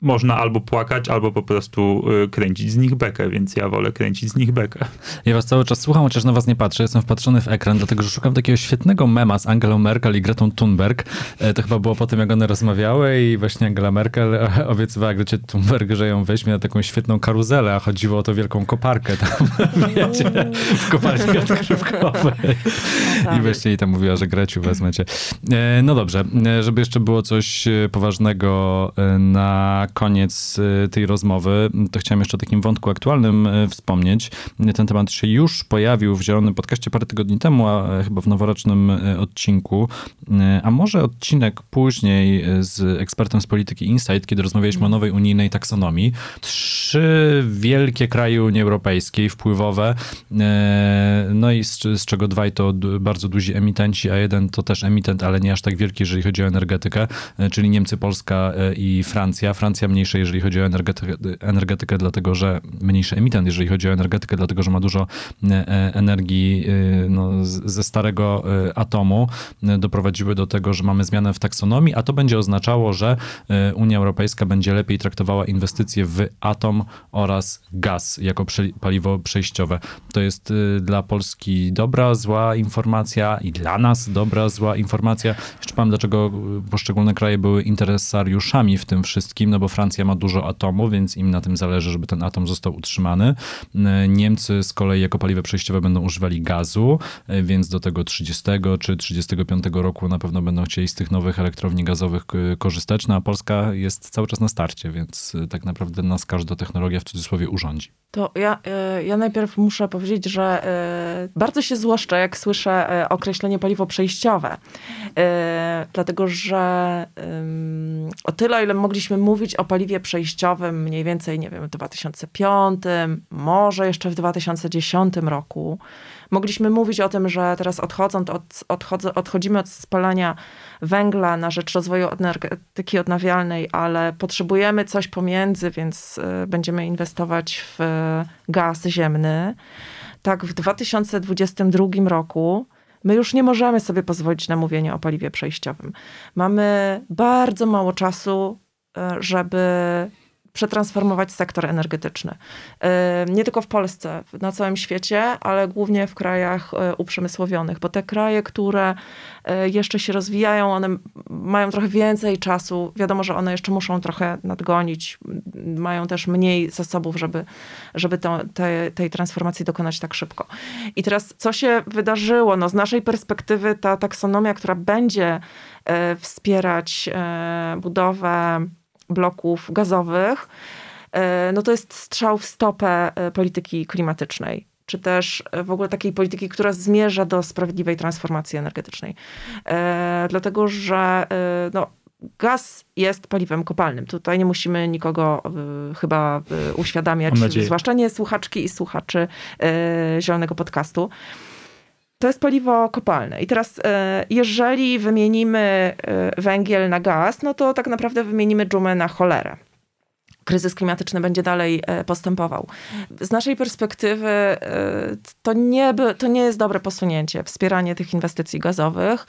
można albo płakać, albo po prostu y, kręcić z nich bekę, więc ja wolę kręcić z nich bekę.
Ja was cały czas słucham, chociaż na was nie patrzę, jestem wpatrzony w ekran, dlatego że szukam takiego świetnego mema z Angelą Merkel i Gretą Thunberg. E, to chyba było po tym, jak one rozmawiały i właśnie Angela Merkel (laughs) obiecywała Grecie Thunberg, że ją weźmie na taką świetną karuzelę, a chodziło o to wielką koparkę tam, (laughs) wiecie, w kopalni (laughs) odkrywkowej. I tak. właśnie jej tam mówiła, że Greciu wezmecie. E, no dobrze, e, żeby jeszcze było coś poważnego na koniec y, tej rozmowy, to chciałem jeszcze o takim wątku aktualnym y, wspomnieć. Ten temat się już pojawił w Zielonym Podcaście parę tygodni temu, a e, chyba w noworocznym e, odcinku. E, a może odcinek później z ekspertem z polityki Insight, kiedy rozmawialiśmy o nowej unijnej taksonomii. Trzy wielkie kraje Unii Europejskiej, wpływowe, no i z, z czego dwaj to bardzo duzi emitenci, a jeden to też emitent, ale nie aż tak wielki, jeżeli chodzi o energetykę, czyli Niemcy, Polska i Francja. Francja emisja mniejsze, jeżeli chodzi o energetykę, energetykę, dlatego że mniejszy emitent, jeżeli chodzi o energetykę, dlatego że ma dużo e, e, energii e, no, ze starego atomu, doprowadziły do tego, że mamy zmianę w taksonomii, a to będzie oznaczało, że Unia Europejska będzie lepiej traktowała inwestycje w atom oraz gaz jako paliwo przejściowe. To jest dla Polski dobra, zła informacja i dla nas dobra, zła informacja. Jeszcze powiem, dlaczego poszczególne kraje były interesariuszami w tym wszystkim, no bo Francja ma dużo atomu, więc im na tym zależy, żeby ten atom został utrzymany. E, Niemcy z kolei jako paliwo przejściowe będą używali gazu, e, więc do tego 30 czy 35 roku na pewno będą chcieli z tych nowych elektrowni gazowych korzystać, no a Polska jest cały czas na starcie, więc e, tak naprawdę nas każda technologia w cudzysłowie urządzi.
To ja, ja najpierw muszę powiedzieć, że bardzo się złoszczę, jak słyszę określenie paliwo przejściowe, dlatego że o tyle, ile mogliśmy mówić o paliwie przejściowym mniej więcej, nie wiem, w 2005, może jeszcze w 2010 roku. Mogliśmy mówić o tym, że teraz odchodząc od, odchodzę, odchodzimy od spalania węgla na rzecz rozwoju energetyki odnawialnej, ale potrzebujemy coś pomiędzy, więc y, będziemy inwestować w gaz ziemny. Tak, w 2022 roku My już nie możemy sobie pozwolić na mówienie o paliwie przejściowym. Mamy bardzo mało czasu żeby przetransformować sektor energetyczny. E, nie tylko w Polsce, na całym świecie, ale głównie w krajach e, uprzemysłowionych, bo te kraje, które jeszcze się rozwijają, one mają trochę więcej czasu. Wiadomo, że one jeszcze muszą trochę nadgonić, mają też mniej zasobów, żeby, żeby to, te, tej transformacji dokonać tak szybko. I teraz, co się wydarzyło? No, z naszej perspektywy ta taksonomia, która będzie wspierać budowę bloków gazowych, e, no to jest strzał w stopę e, polityki klimatycznej. czy też w ogóle takiej polityki, która zmierza do sprawiedliwej transformacji energetycznej. E, dlatego, że e, no, gaz jest paliwem kopalnym. Tutaj nie musimy nikogo chyba uświadamiać, zwłaszcza nie słuchaczki i słuchaczy Zielonego Podcastu. To jest paliwo kopalne. I teraz, jeżeli wymienimy węgiel na gaz, no to tak naprawdę wymienimy dżumę na cholerę kryzys klimatyczny będzie dalej postępował. Z naszej perspektywy to nie, to nie jest dobre posunięcie, wspieranie tych inwestycji gazowych.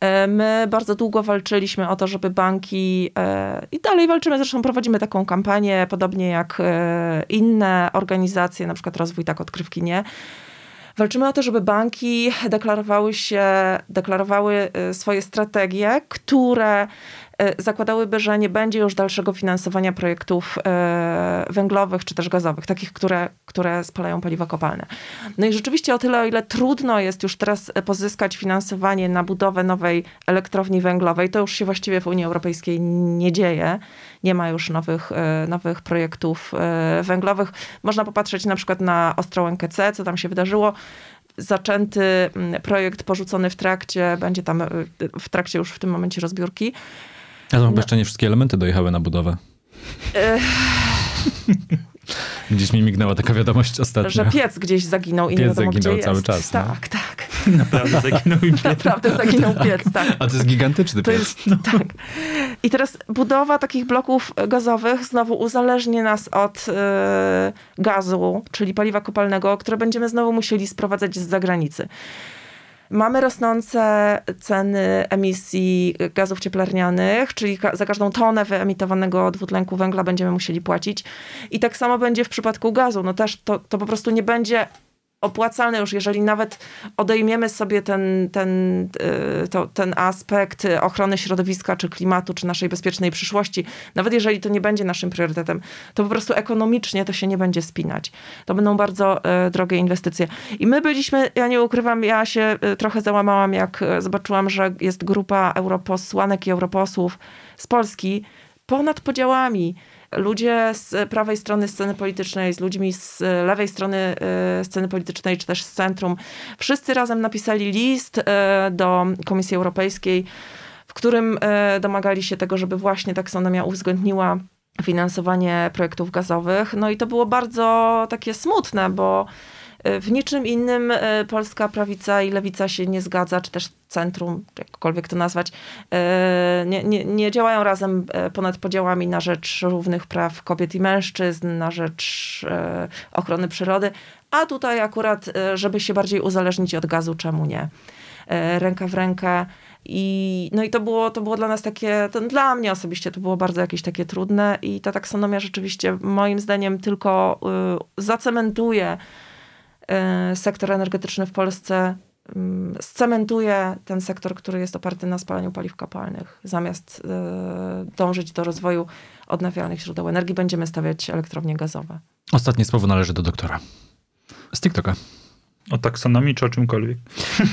E, my bardzo długo walczyliśmy o to, żeby banki e, i dalej walczymy, zresztą prowadzimy taką kampanię, podobnie jak e, inne organizacje, na przykład Rozwój Tak Odkrywki Nie. Walczymy o to, żeby banki deklarowały się, deklarowały swoje strategie, które E, zakładałyby, że nie będzie już dalszego finansowania projektów e, węglowych czy też gazowych, takich, które, które spalają paliwa kopalne. No i rzeczywiście o tyle, o ile trudno jest już teraz pozyskać finansowanie na budowę nowej elektrowni węglowej, to już się właściwie w Unii Europejskiej nie dzieje. Nie ma już nowych, e, nowych projektów węglowych. Można popatrzeć na przykład na Ostrołękę C, co tam się wydarzyło zaczęty projekt porzucony w trakcie, będzie tam w trakcie już w tym momencie rozbiórki.
A to no. jeszcze nie wszystkie elementy dojechały na budowę. (laughs) Gdzieś mi mignęła taka wiadomość ostatnio.
Że piec gdzieś zaginął i
piec
nie wiadomo,
zaginął cały
jest.
czas.
No. Tak, tak. (laughs)
Naprawdę zaginął piec.
Naprawdę zaginął piec, tak.
A to jest gigantyczny piec. Jest,
no. tak. I teraz budowa takich bloków gazowych znowu uzależni nas od y, gazu, czyli paliwa kopalnego, które będziemy znowu musieli sprowadzać z zagranicy. Mamy rosnące ceny emisji gazów cieplarnianych, czyli za każdą tonę wyemitowanego dwutlenku węgla będziemy musieli płacić. I tak samo będzie w przypadku gazu. No też to, to po prostu nie będzie opłacalne już, jeżeli nawet odejmiemy sobie ten, ten, y, to, ten aspekt ochrony środowiska, czy klimatu, czy naszej bezpiecznej przyszłości, nawet jeżeli to nie będzie naszym priorytetem, to po prostu ekonomicznie to się nie będzie spinać. To będą bardzo y, drogie inwestycje. I my byliśmy, ja nie ukrywam, ja się y, trochę załamałam, jak zobaczyłam, że jest grupa europosłanek i europosłów z Polski ponad podziałami ludzie z prawej strony sceny politycznej, z ludźmi z lewej strony e, sceny politycznej, czy też z centrum, wszyscy razem napisali list e, do Komisji Europejskiej, w którym e, domagali się tego, żeby właśnie taksonomia uwzględniła finansowanie projektów gazowych. No i to było bardzo takie smutne, bo w niczym innym e, polska prawica i lewica się nie zgadza, czy też centrum, jakkolwiek to nazwać, e, nie, nie, nie działają razem e, ponad podziałami na rzecz równych praw kobiet i mężczyzn, na rzecz ochrony przyrody, a tutaj akurat, żeby się bardziej uzależnić od gazu, czemu nie? Ręka w rękę. I, no i to było, to było dla nas takie, dla mnie osobiście to było bardzo jakieś takie trudne i ta taksonomia rzeczywiście moim zdaniem tylko y, zacementuje sektor energetyczny w Polsce mm, scementuje ten sektor, który jest oparty na spalaniu paliw kopalnych. Zamiast e, dążyć do rozwoju odnawialnych źródeł energii, będziemy stawiać elektrownie gazowe.
Ostatnie słowo należy do doktora. Z TikToka.
O taksonomii czy o czymkolwiek?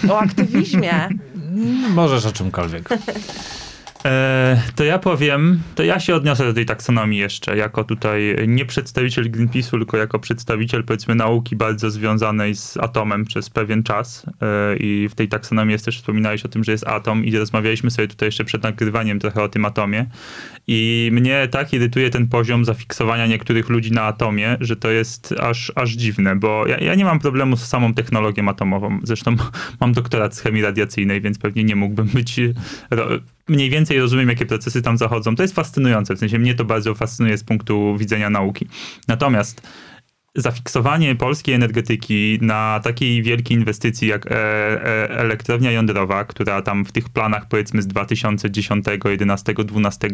O aktywizmie. (laughs)
Możesz o czymkolwiek. (laughs)
E, to ja powiem, to ja się odniosę do tej taksonomii jeszcze, jako tutaj nie przedstawiciel Greenpeace'u, tylko jako przedstawiciel powiedzmy nauki bardzo związanej z atomem przez pewien czas. E, I w tej taksonomii jest też wspominałeś o tym, że jest atom i rozmawialiśmy sobie tutaj jeszcze przed nagrywaniem trochę o tym atomie. I mnie tak irytuje ten poziom zafiksowania niektórych ludzi na atomie, że to jest aż, aż dziwne, bo ja, ja nie mam problemu z samą technologią atomową. Zresztą (laughs) mam doktorat z chemii radiacyjnej, więc pewnie nie mógłbym być mniej więcej rozumiem, jakie procesy tam zachodzą. To jest fascynujące, w sensie mnie to bardzo fascynuje z punktu widzenia nauki. Natomiast zafiksowanie polskiej energetyki na takiej wielkiej inwestycji jak e, e, elektrownia jądrowa, która tam w tych planach powiedzmy z 2010, 11, 12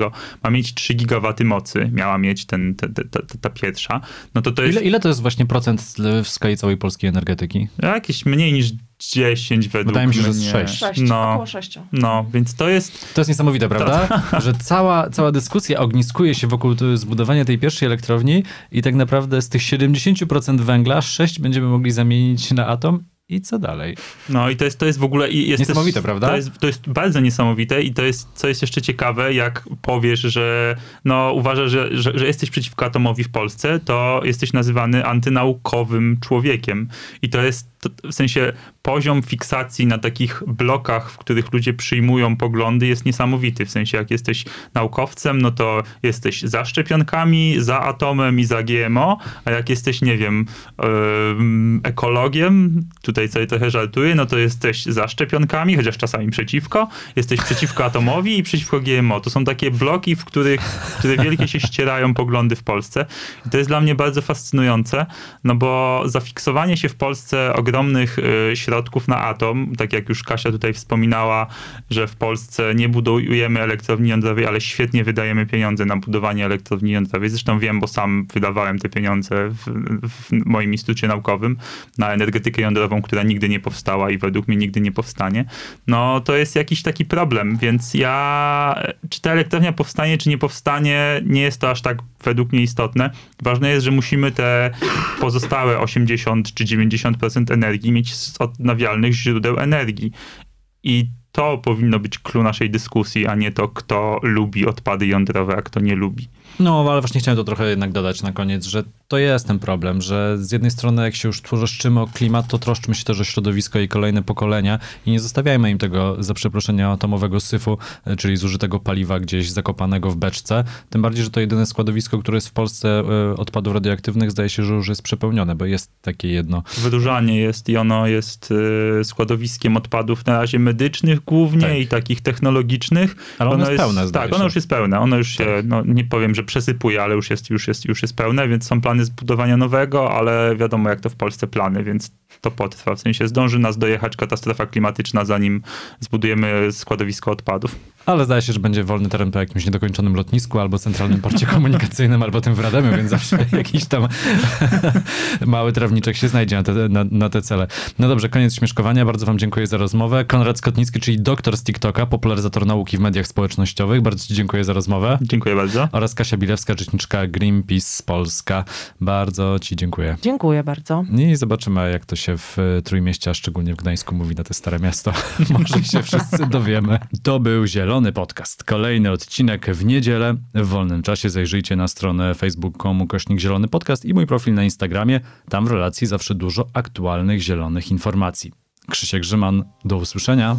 ma mieć 3 gigawaty mocy, miała mieć ten, te, te, te, ta pierwsza, no to to jest...
Ile, ile to jest właśnie procent w skali całej polskiej energetyki?
Jakieś mniej niż 10 według
Wydaje mi się,
mnie.
że z 6.
6 no, około 6.
No, więc to jest...
To jest niesamowite, prawda? (laughs) że cała, cała dyskusja ogniskuje się wokół zbudowania tej pierwszej elektrowni i tak naprawdę z tych 70% węgla 6 będziemy mogli zamienić na atom i co dalej?
No i to jest, to jest w ogóle... Jest
niesamowite,
też,
prawda?
To jest, to jest bardzo niesamowite i to jest, co jest jeszcze ciekawe, jak powiesz, że no, uważasz, że, że, że jesteś przeciwko atomowi w Polsce, to jesteś nazywany antynaukowym człowiekiem. I to jest w sensie poziom fiksacji na takich blokach, w których ludzie przyjmują poglądy jest niesamowity. W sensie jak jesteś naukowcem, no to jesteś za szczepionkami, za atomem i za GMO, a jak jesteś, nie wiem, yy, ekologiem, tutaj sobie trochę żartuję, no to jesteś za szczepionkami, chociaż czasami przeciwko, jesteś przeciwko (laughs) atomowi i przeciwko GMO. To są takie bloki, w których, które wielkie się ścierają poglądy w Polsce. I to jest dla mnie bardzo fascynujące, no bo zafiksowanie się w Polsce ogromnych y, środków na atom, tak jak już Kasia tutaj wspominała, że w Polsce nie budujemy elektrowni jądrowej, ale świetnie wydajemy pieniądze na budowanie elektrowni jądrowej. Zresztą wiem, bo sam wydawałem te pieniądze w, w moim instytucie naukowym na energetykę jądrową, która nigdy nie powstała i według mnie nigdy nie powstanie. No to jest jakiś taki problem, więc ja, czy ta elektrownia powstanie, czy nie powstanie, nie jest to aż tak według mnie istotne. Ważne jest, że musimy te pozostałe 80 czy 90% energii mieć z odnawialnych źródeł energii. I to powinno być clue naszej dyskusji, a nie to, kto lubi odpady jądrowe, a kto nie lubi.
No, ale właśnie chciałem to trochę jednak dodać na koniec, że to jest ten problem, że z jednej strony jak się już troszczymy o klimat, to troszczmy się też o środowisko i kolejne pokolenia i nie zostawiajmy im tego, za przeproszenia, atomowego syfu, e, czyli zużytego paliwa gdzieś zakopanego w beczce. Tym bardziej, że to jedyne składowisko, które jest w Polsce e, odpadów radioaktywnych, zdaje się, że już jest przepełnione, bo jest takie jedno.
Wydurzanie jest i ono jest e, składowiskiem odpadów na razie medycznych głównie tak. i takich technologicznych.
Ale ono, ono jest pełne,
Tak, ono już jest pełne. Ono już się, tak. no nie powiem, że przesypuje, ale już jest, już jest, już jest pełne, więc są plany zbudowania nowego, ale wiadomo jak to w Polsce plany, więc to potrwa. W sensie zdąży nas dojechać katastrofa klimatyczna, zanim zbudujemy składowisko odpadów.
Ale zdaje się, że będzie wolny teren po jakimś niedokończonym lotnisku albo centralnym porcie komunikacyjnym, albo tym w Radomiu, więc zawsze (laughs) jakiś tam (laughs) mały trawniczek się znajdzie na te, na, na te cele. No dobrze, koniec śmieszkowania. Bardzo wam dziękuję za rozmowę. Konrad Skotnicki, czyli doktor z TikToka, popularyzator nauki w mediach społecznościowych. Bardzo ci dziękuję za rozmowę.
Dziękuję bardzo.
Oraz Kasia Bilewska, rzeczniczka Greenpeace z Polska. Bardzo ci dziękuję.
Dziękuję bardzo.
I zobaczymy, jak to się w Trójmieście, a szczególnie w Gdańsku mówi na te stare miasto. (laughs) Może się wszyscy dowiemy. To był Zielony Podcast. Kolejny odcinek w niedzielę. W wolnym czasie zajrzyjcie na stronę facebook.com kośnik Zielony Podcast i mój profil na Instagramie. Tam w relacji zawsze dużo aktualnych zielonych informacji. Krzysiek Grzyman, do usłyszenia.